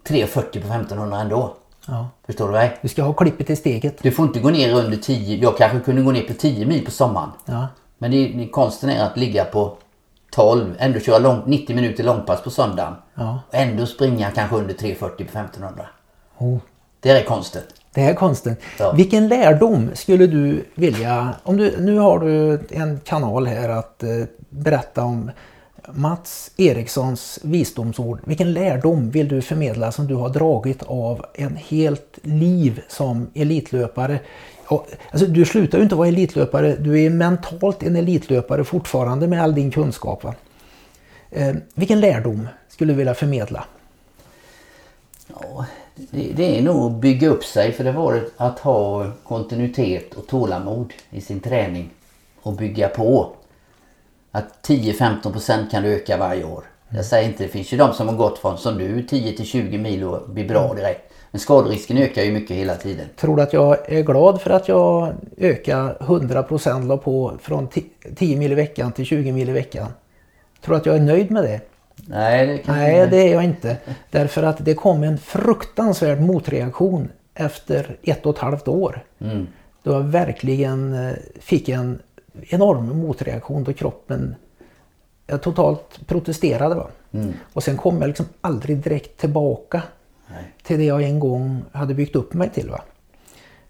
3.40 på 1500 ändå. Ja. Förstår du mig? Du ska ha klippet i steget. Du får inte gå ner under 10. Jag kanske kunde gå ner på 10 mil på sommaren. Ja. Men det, det, konsten är att ligga på 12. Ändå köra lång, 90 minuter långpass på söndagen. Ja. Och ändå springa kanske under 3.40 på 1500. Oh. Det är konsten. Det är konsten. Ja. Vilken lärdom skulle du vilja... Om du, nu har du en kanal här att eh, berätta om Mats Erikssons visdomsord. Vilken lärdom vill du förmedla som du har dragit av en helt liv som elitlöpare? Alltså, du slutar ju inte vara elitlöpare. Du är mentalt en elitlöpare fortfarande med all din kunskap. Va? Eh, vilken lärdom skulle du vilja förmedla? Ja, det, det är nog att bygga upp sig för det var att ha kontinuitet och tålamod i sin träning och bygga på. Att 10-15% kan du öka varje år. Jag säger inte, det finns ju de som har gått från som du 10 till 20 mil och blir bra mm. direkt. Men skaderisken ökar ju mycket hela tiden. Tror du att jag är glad för att jag ökar 100% la på från 10 mil i veckan till 20 mil i veckan? Tror du att jag är nöjd med det? Nej, det, kan Nej, det är jag inte. Därför att det kom en fruktansvärd motreaktion efter ett och ett halvt år. Mm. Då jag verkligen eh, fick en enorm motreaktion då kroppen jag totalt protesterade. Va? Mm. Och sen kom jag liksom aldrig direkt tillbaka Nej. till det jag en gång hade byggt upp mig till. Va?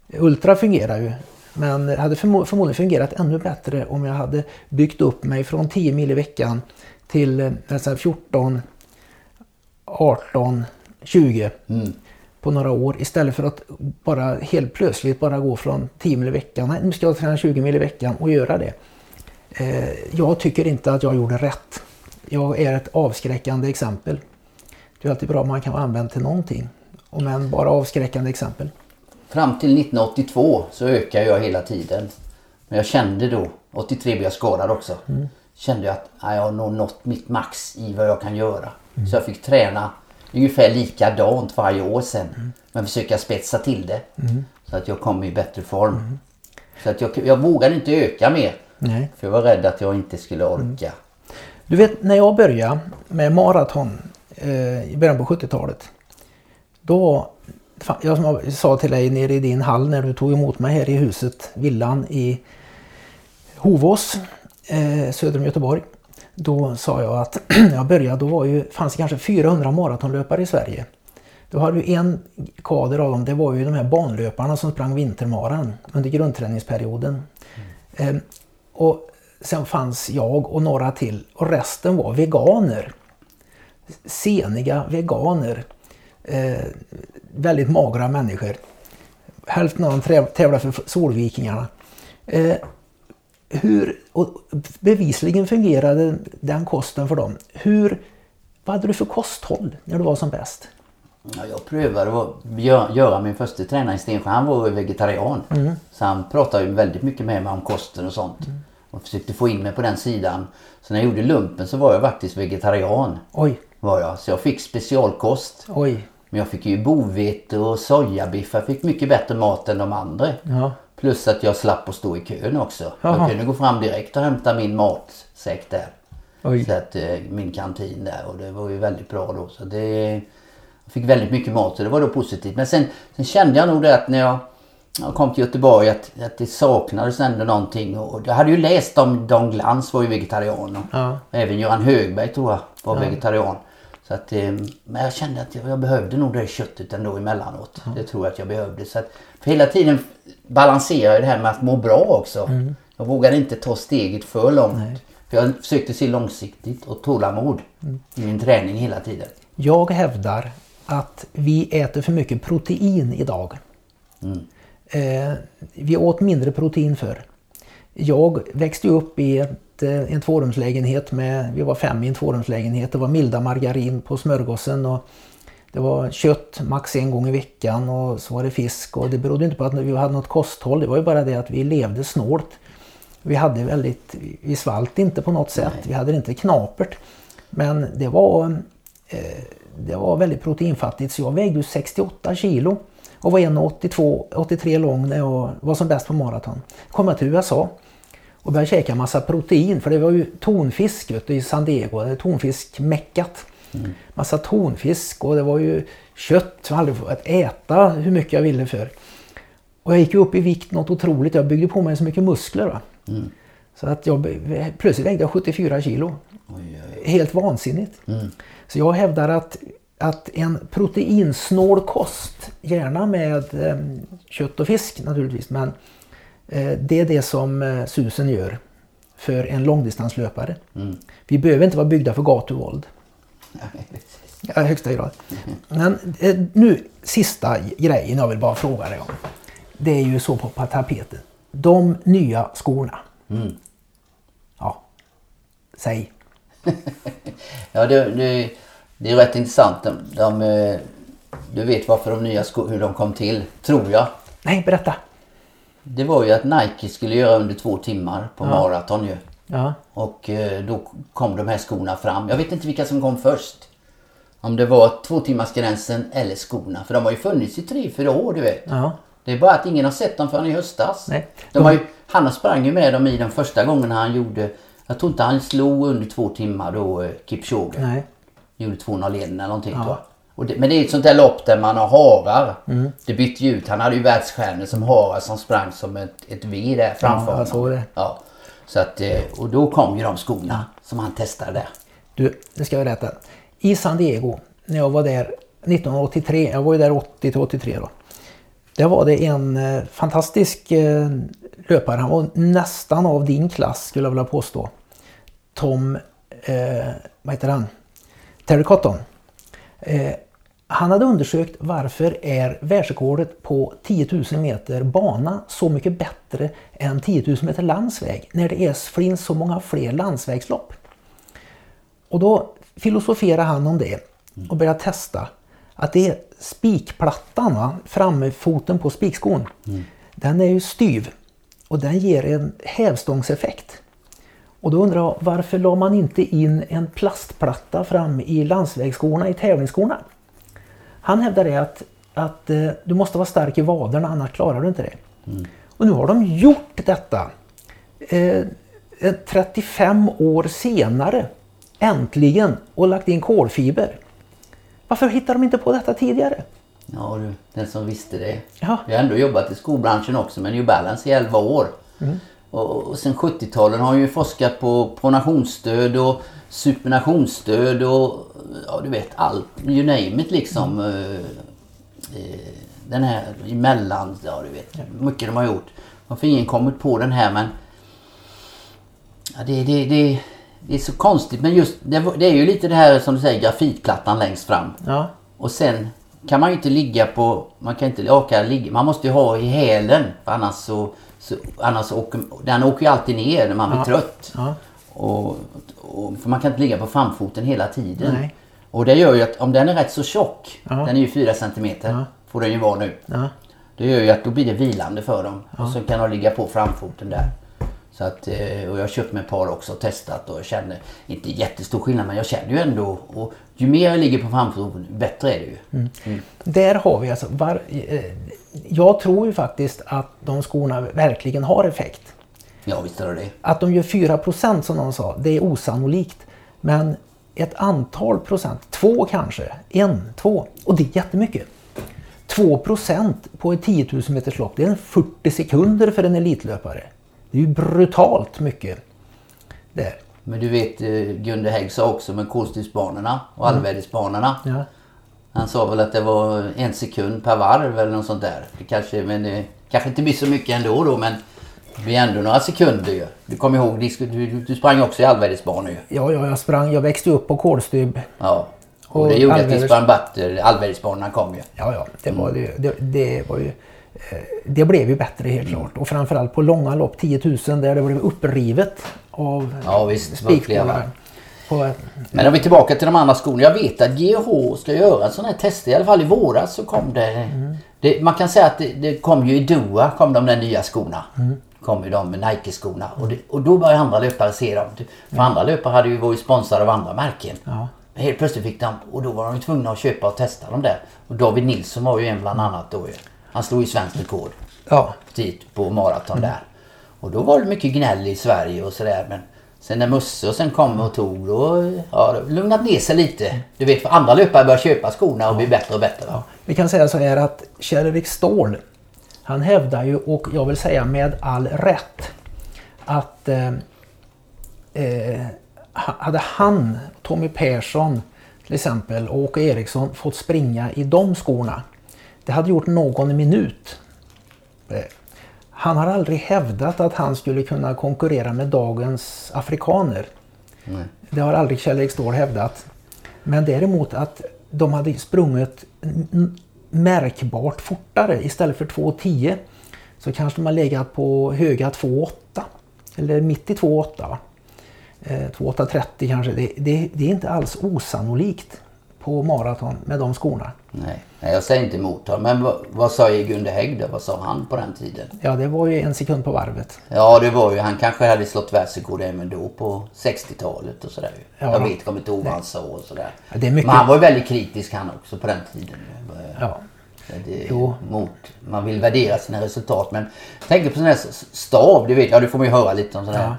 Ultra fungerar ju men det hade förmodligen fungerat ännu bättre om jag hade byggt upp mig från 10 mil i veckan till 14, 18, 20 mm. på några år istället för att bara helt plötsligt bara gå från 10 mil i veckan. Nej, nu ska jag träna 20 mil i veckan och göra det. Eh, jag tycker inte att jag gjorde rätt. Jag är ett avskräckande exempel. Det är alltid bra om man kan vara använd till någonting. Men bara avskräckande exempel. Fram till 1982 så ökade jag hela tiden. Men jag kände då, 83 blev jag skadad också. Mm kände jag att jag har nog nått mitt max i vad jag kan göra. Mm. Så jag fick träna ungefär likadant varje år sen. Mm. Men försöka spetsa till det. Mm. Så att jag kom i bättre form. Mm. Så att jag, jag vågade inte öka mer. Nej. För jag var rädd att jag inte skulle orka. Mm. Du vet när jag började med maraton eh, i början på 70-talet. Då, jag sa till dig nere i din hall när du tog emot mig här i huset, villan i Hovås eh, söder om Göteborg. Då sa jag att när [clears throat] jag började då var ju, fanns det kanske 400 maratonlöpare i Sverige. Då hade du en kader av dem, det var ju de här banlöparna som sprang vintermaran under grundträningsperioden. Mm. Eh, och sen fanns jag och några till och resten var veganer. Seniga veganer. Eh, väldigt magra människor. Hälften av dem tävlade för Solvikingarna. Eh, hur, och bevisligen fungerade den kosten för dem. Hur, vad hade du för kosthåll när du var som bäst? Ja, jag prövade att gö- göra min första tränare i Stensjö. Han var vegetarian. Så han pratade ju väldigt mycket med mig om kosten och sånt. Och försökte få in mig på den sidan. Så när jag gjorde lumpen så var jag faktiskt vegetarian. Oj, Var jag. Så jag fick specialkost. oj. Men jag fick ju bovete och sojabiff. Jag fick mycket bättre mat än de andra. Ja. Plus att jag slapp att stå i kön också. Jaha. Jag kunde gå fram direkt och hämta min matsäck där. Oj. Så att, eh, min kantin där och det var ju väldigt bra då. Så det, jag fick väldigt mycket mat så det var då positivt. Men sen, sen kände jag nog det att när jag, jag kom till Göteborg att, att det saknades ändå någonting. Och jag hade ju läst om Dan Glans var ju vegetarian. Och Ja. Även Göran Högberg tror jag var vegetarian. Så att, eh, men jag kände att jag, behövde nog det köttet ändå emellanåt. Det tror jag att jag behövde. Så att, för hela tiden balansera jag det här med att må bra också. Jag vågade inte ta steget för långt. För jag försökte se långsiktigt och tålamod i min träning hela tiden. Jag hävdar att vi äter för mycket protein idag. Eh, vi åt mindre protein förr. Jag växte upp i ett, eh, en tvårumslägenhet med, vi var fem i en tvårumslägenhet. Det var milda margarin på smörgåsen och det var kött max en gång i veckan och så var det fisk. Och det berodde inte på att vi hade något kosthåll, det var ju bara det att vi levde snålt. Vi hade väldigt, vi svalt inte på något sätt, vi hade inte knapert. Men det var, eh, det var väldigt proteinfattigt så jag vägde ju 68 kilo och var 1,82 83 lång när jag var som bäst på maraton. Kom jag till USA och började käka massa protein för det var ju tonfisk du, i San Diego, det är tonfiskmäckat. Massa tonfisk och det var ju kött som jag aldrig fått äta hur mycket jag ville för. Och jag gick ju upp i vikt något otroligt, jag byggde på mig så mycket muskler. Va? Så att jag plötsligt vägde jag 74 kilo. Helt vansinnigt. Så jag hävdar att, att en proteinsnål kost, gärna med eh, kött och fisk naturligtvis, men det är det som eh, susen gör för en långdistanslöpare. Vi behöver inte vara byggda för gatuvåld. [laughs] Ja, högsta grad. Men eh, nu sista grejen jag vill bara fråga dig om. Det är ju så på tapeten. De nya skorna. Ja, säg. [laughs] Ja, det, det, det är rätt intressant. De, de, eh, du vet varför de nya sko- hur de kom till, tror jag. Nej, berätta. Det var ju att Nike skulle göra under två timmar på maraton ju. Ja, Och eh, då kom de här skorna fram. Jag vet inte vilka som kom först. Om det var två timmars gränsen eller skorna. För de har ju funnits i tre, fyra år du vet. ja, Det är bara att ingen har sett dem förrän i höstas. Nej. De har ju, han sprang ju med dem i den första gången han gjorde... Jag tror inte han slog under två timmar då eh, Kipchoge. nej. Gjorde 201 eller någonting tror jag. Det, men det är ett sånt där lopp där man har harar. Mm. Det bytte ju ut. Han hade ju världsstjärnor som harar som sprang som ett, ett V där framför Ja, jag såg det. Ja. Så att, eh, och då kom ju de skorna som han testade där. Du, det ska jag berätta. I San Diego, när jag var där 1983, jag var ju där 80 till 83 då. Där var det en eh, fantastisk eh, löpare, han var nästan av din klass skulle jag vilja påstå. Tom, eh, vad heter han? Terry Cotton. Eh, han hade undersökt varför är världsrekordet på 10 000 meter bana så mycket bättre än 10 000 meter landsväg när det är, finns så många fler landsvägslopp. Och då filosoferade han om det och började testa att det är spikplattan, framfoten på spikskon. Den är ju styv och den ger en hävstångseffekt. Och då undrar jag varför la man inte in en plastplatta fram i landsvägsskorna, i tävlingsskorna? Han hävdade att, att eh, du måste vara stark i vaderna annars klarar du inte det. Och nu har de gjort detta. Eh, eh, 35 år senare äntligen och lagt in kolfiber. Varför hittar de inte på detta tidigare? Ja du, den som visste det. Ja. Jag har ändå jobbat i skobranschen också med New Balance i 11 år. Mm. Och, och sen 70-talen har jag ju forskat på pronationsstöd och supernationsstöd och ja du vet allt, you name it liksom. Mm. Eh, eh, Den här emellan, ja du vet, mycket de har gjort. Varför ingen kommit på den här men ja, det, det, det, det är så konstigt men just det, det är ju lite det här som du säger grafitplattan längst fram. Ja, Och sen kan man ju inte ligga på, man kan inte orka ligga, man måste ju ha i hälen annars så, så annars åker, den åker ju alltid ner när man blir Ja. trött. ja. Och, och, för man kan inte ligga på framfoten hela tiden. Nej. Och det gör ju att om den är rätt så tjock, den är ju 4 centimeter, får den ju vara nu. Ja. Det gör ju att då blir det vilande för dem. Och så kan de ligga på framfoten där. Så att, eh, och jag har köpt mig ett par också och testat och jag känner inte jättestor skillnad men jag känner ju ändå och ju mer jag ligger på framfoten bättre är det ju. Mm. Där har vi alltså, var, eh, jag tror ju faktiskt att de skorna verkligen har effekt. Ja visst är det det. Att de gör 4% som någon sa, det är osannolikt. Men ett antal procent, två kanske, en, två, och det är jättemycket. 2% på ett 10 000 meters lopp, det är en 40 sekunder för en elitlöpare. Det är ju brutalt mycket. Där. Men du vet eh, Gunde Hägg sa också med kolstyrsbanorna och allvädersbanorna. Ja. Han sa väl att det var en sekund per varv eller något sånt där. Det kanske, men det kanske inte blir så mycket ändå då men det blir ändå några sekunder ju. Du kommer ihåg, du, du, sprang också i allvädersbanor ju. Ja, ja, jag sprang, jag växte upp på kolstyb. Ja. Och, Och det gjorde att vi allväders- sprang bättre. Allvädersbanorna kom ju. Ja, ja, det var, det, det, det var ju... eh, Det blev ju bättre helt klart. Och framförallt på långa lopp, 10 000, där det blev upprivet av Ja, visst. På, Men om vi är tillbaka till de andra skorna. Jag vet att GH ska göra sådana här tester. I alla fall i våras så kom det. det man kan säga att det, det kom ju i Doha kom de där nya skorna. Kom ju de med Nike-skorna. Och, det, och då började andra löpare se dem. För andra löpare hade ju varit sponsrade av andra märken. Ja. Men helt plötsligt fick de, och då var de tvungna att köpa och testa dem där. Och David Nilsson var ju en bland annat då ju. Han slog ju svenskt rekord ja, dit på maraton där. Och då var det mycket gnäll i Sverige och sådär. Men sen när Musse och sen kom och tog då har det lugnat ner sig lite. Du vet för andra löpare börjar köpa skorna och bli bättre och bättre. Va? vi kan säga så här att Kjell-Erik Ståhl, han hävdar ju, och jag vill säga med all rätt, att eh, eh, ha- hade han, Tommy Persson till exempel och Åke Eriksson fått springa i de skorna, det hade gjort någon minut. Eh, Han har aldrig hävdat att han skulle kunna konkurrera med dagens afrikaner. Nej. Det har aldrig Kjell-Erik Ståhl hävdat. Men däremot att de hade sprungit märkbart fortare. Istället för 2.10 så kanske de har legat på höga 2.8. Eller mitt i 2.8. 2.8.30 eh, kanske. Det, det, det är inte alls osannolikt på maraton med de skorna. Nej. Nej, jag säger inte emot honom. Men vad, vad säger Gunde Hägg då? Vad sa han på den tiden? Ja, det var ju en sekund på varvet. Ja, det var ju, han kanske hade slått världsrekord även då på 60-talet och sådär. Ja. Jag vet, kommer inte ihåg vad han sa och sådär. Ja, det är mycket- Men han var ju väldigt kritisk han också på den tiden. Ja. Det, Jo. mot, man vill värdera sina resultat. Men tänk på sån här stav, du vet, ja det får man ju höra lite om sådär. Ja.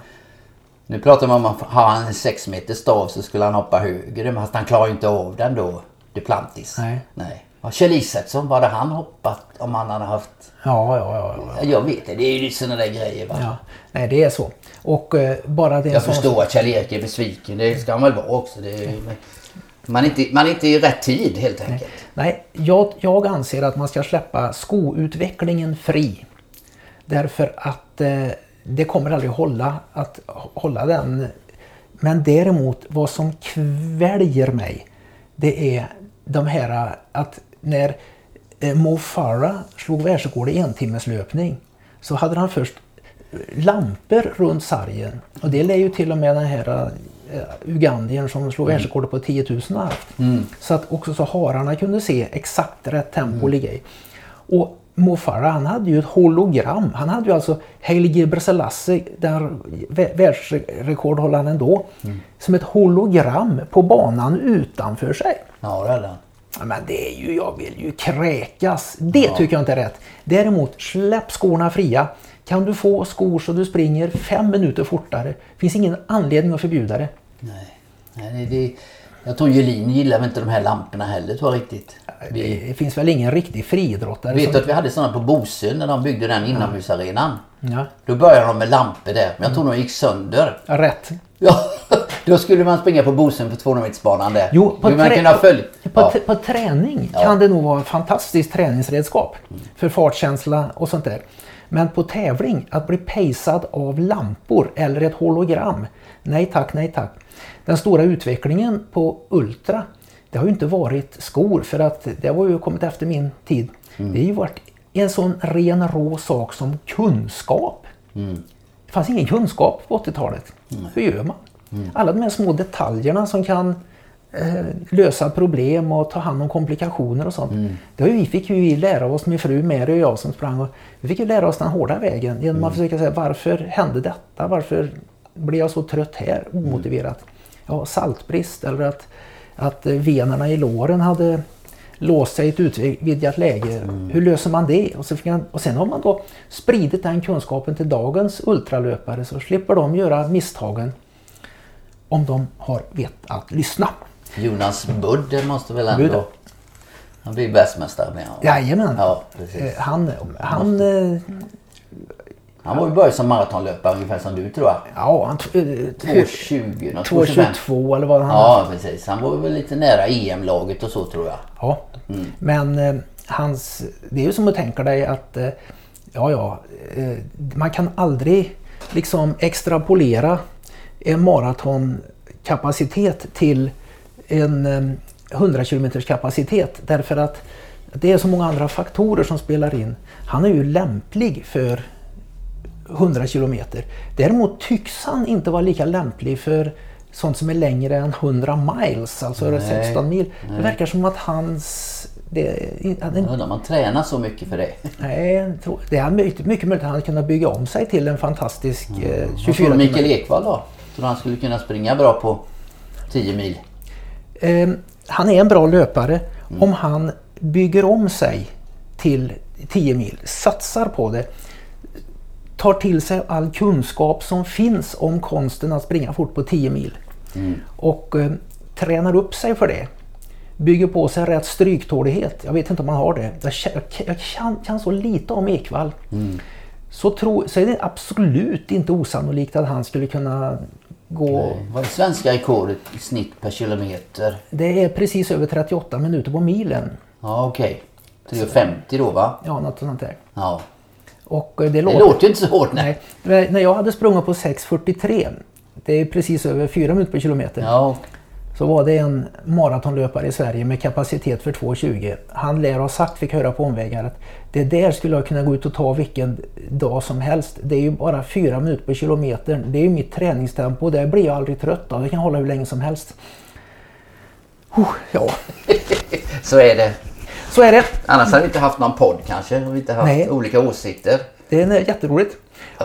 Nu pratar man om att har han en 6 meter stav så skulle han hoppa högre. Men han klarar ju inte av den då, Duplantis. Nej. Nej. Ja, Kjell Isaksson, vad hade han hoppat om han hade haft... Ja, ja, ja. ja. Ja, Jag vet det, det är ju sådana där grejer va. ja. Nej, det är så. Och eh, bara det Jag sån- förstår att Kjell-Erik är besviken. Det ska han väl vara också. Det är, man, är inte, man är inte i rätt tid helt enkelt. Nej, jag, jag anser att man ska släppa skoutvecklingen fri. Därför att eh, det kommer aldrig hålla att hålla den. Men däremot vad som kväljer mig det är de här att när eh, Mo Farah slog världsrekord i entimmeslöpning så hade han först lampor runt sargen. Och det lär ju till och med den här eh, Ugandiern som slog världsrekordet på 10 000 ha haft. Så att också så hararna kunde se exakt rätt tempo ligga i. Och Mo Farah han hade ju ett hologram. Han hade ju alltså Haile Gebrselassie, den vä- världsrekordhållaren då, som ett hologram på banan utanför sig. Ja, det hade han. Ja, men det är ju, jag vill ju kräkas. Det tycker jag inte är rätt. Däremot, släpp skorna fria. Kan du få skor så du springer fem minuter fortare, finns ingen anledning att förbjuda det. Nej. Nej det, det, jag tror Julin gillar väl inte de här lamporna heller tror jag riktigt. Vi, Det finns väl ingen riktig friidrottare vet som... du att vi hade sådana på Bosön när de byggde den inomhusarenan? Ja, Då började de med lampor där. Men jag tror de gick sönder. ja, rätt. Ja, [laughs] då skulle man springa på Bosön på 200-metersbanan där. Jo, på, man kunna följa... på, Ja. på träning kan det nog vara ett fantastiskt träningsredskap för fartkänsla och sånt där. Men på tävling, att bli pejsad av lampor eller ett hologram. Nej tack, nej tack. Den stora utvecklingen på Ultra, det har ju inte varit skor för att det har ju kommit efter min tid. Det har ju varit en sån ren rå sak som kunskap. Det fanns ingen kunskap på 80-talet. Hur gör man? Alla de här små detaljerna som kan eh, lösa problem och ta hand om komplikationer och sånt. Det har ju, vi fick vi lära oss, min fru Mary och jag som sprang. Och vi fick ju lära oss den hårda vägen genom att försöka säga varför hände detta? Varför blev jag så trött här omotiverat? Ja, saltbrist eller att, att eh, venerna i låren hade låst sig i ett utvidgat läge. Hur löser man det? Och, så han, och sen har man då spridit den kunskapen till dagens ultralöpare så slipper de göra misstagen om de har vett att lyssna. Jonas Budde måste väl ändå... Budde. Han blir världsmästare med honom. Jajamän. Ja, precis. Eh, Han, han, eh, Han var ju börjat som maratonlöpare ungefär som du tror jag. ja, han t- eh, 2.20 något, 2.25. 2.22 eller vad han Ja precis. Han var väl lite nära EM-laget och så tror jag. Ja, men eh, hans, det är ju som att tänka dig att eh, ja, ja, eh, man kan aldrig liksom extrapolera en maratonkapacitet till en eh, 100 km kapacitet därför att det är så många andra faktorer som spelar in. Han är ju lämplig för 100 kilometer. Däremot tycks han inte vara lika lämplig för sånt som är längre än 100 miles, alltså Nej, 16 mil. Det verkar som att hans... Det, Jag undrar om man tränar så mycket för det. [laughs] nej, det är mycket, mycket möjligt att han kunde bygga om sig till en fantastisk eh, Vad 24 tror du Mikael. Ekvall då? Tror du han skulle kunna springa bra på 10 mil? Eh, han är en bra löpare om han bygger om sig till 10 mil, satsar på det, tar till sig all kunskap som finns om konsten att springa fort på 10 mil och eh, tränar upp sig för det. Bygger på sig rätt stryktålighet. Jag vet inte om han har det. Jag, jag kan, kan så lite om Ekvall. Så, tro, så är det absolut inte osannolikt att han skulle kunna gå Vad är svenska rekordet i snitt per kilometer? Det är precis över 38 minuter på milen. Ja okej. 3.50 då va? Ja, något sånt där. Ja. Och eh, det, Det låter... låter ju inte så hårt nej. Nej, när jag hade sprungit på 6.43, det är precis över 4 minuter per kilometer, Ja. så var det en maratonlöpare i Sverige med kapacitet för 2.20. Han lär ha sagt, fick höra på omvägar, att det där skulle jag kunna gå ut och ta vilken dag som helst. Det är ju bara 4 minuter per kilometer. Det är ju mitt träningstempo. Där blir jag aldrig trött av. Det kan hålla hur länge som helst. Oh, ja, [laughs] Så är det. Så är det. Annars hade vi inte haft någon podd kanske. Och vi inte haft Nej. olika åsikter. Det är jätteroligt.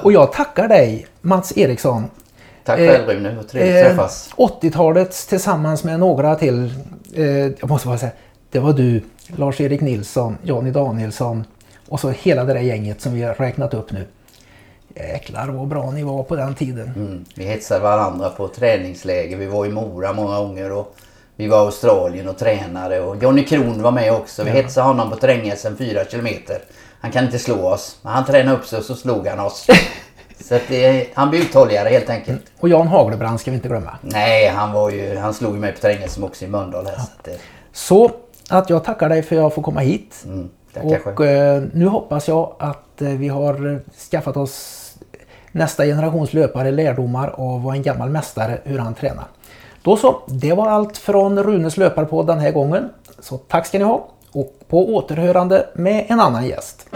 Och jag tackar dig Mats Eriksson. Tack Eh, själv Rune. Vad trevligt att Eh, träffas. 80-talets tillsammans med några till. Eh, jag måste bara säga. Det var du, Lars-Erik Nilsson, Jonny Danielsson och så hela det där gänget som vi har räknat upp nu. Jäklar vad bra ni var på den tiden. Mm. Vi hetsade varandra på träningsläger. Vi var i Mora många gånger. Och vi var i Australien och tränade. Och Johnny Kron var med också. Vi hetsade honom på terränghästen 4 kilometer. Han kan inte slå oss. Men han tränade upp sig och så slog han oss. [laughs] så det, han blev uthålligare helt enkelt. Och Jan Haglebrand ska vi inte glömma. Nej, han, var ju, han slog mig på terränghästen också i Mölndal. Här, så att det, Så att jag tackar dig för att jag får komma hit. mm. Och eh, nu hoppas jag att eh, vi har eh, skaffat oss nästa generations löpare lärdomar av vad en gammal mästare, hur han tränar. Då så, det var allt från Runes löparpodd den här gången. Så tack ska ni ha och på återhörande med en annan gäst.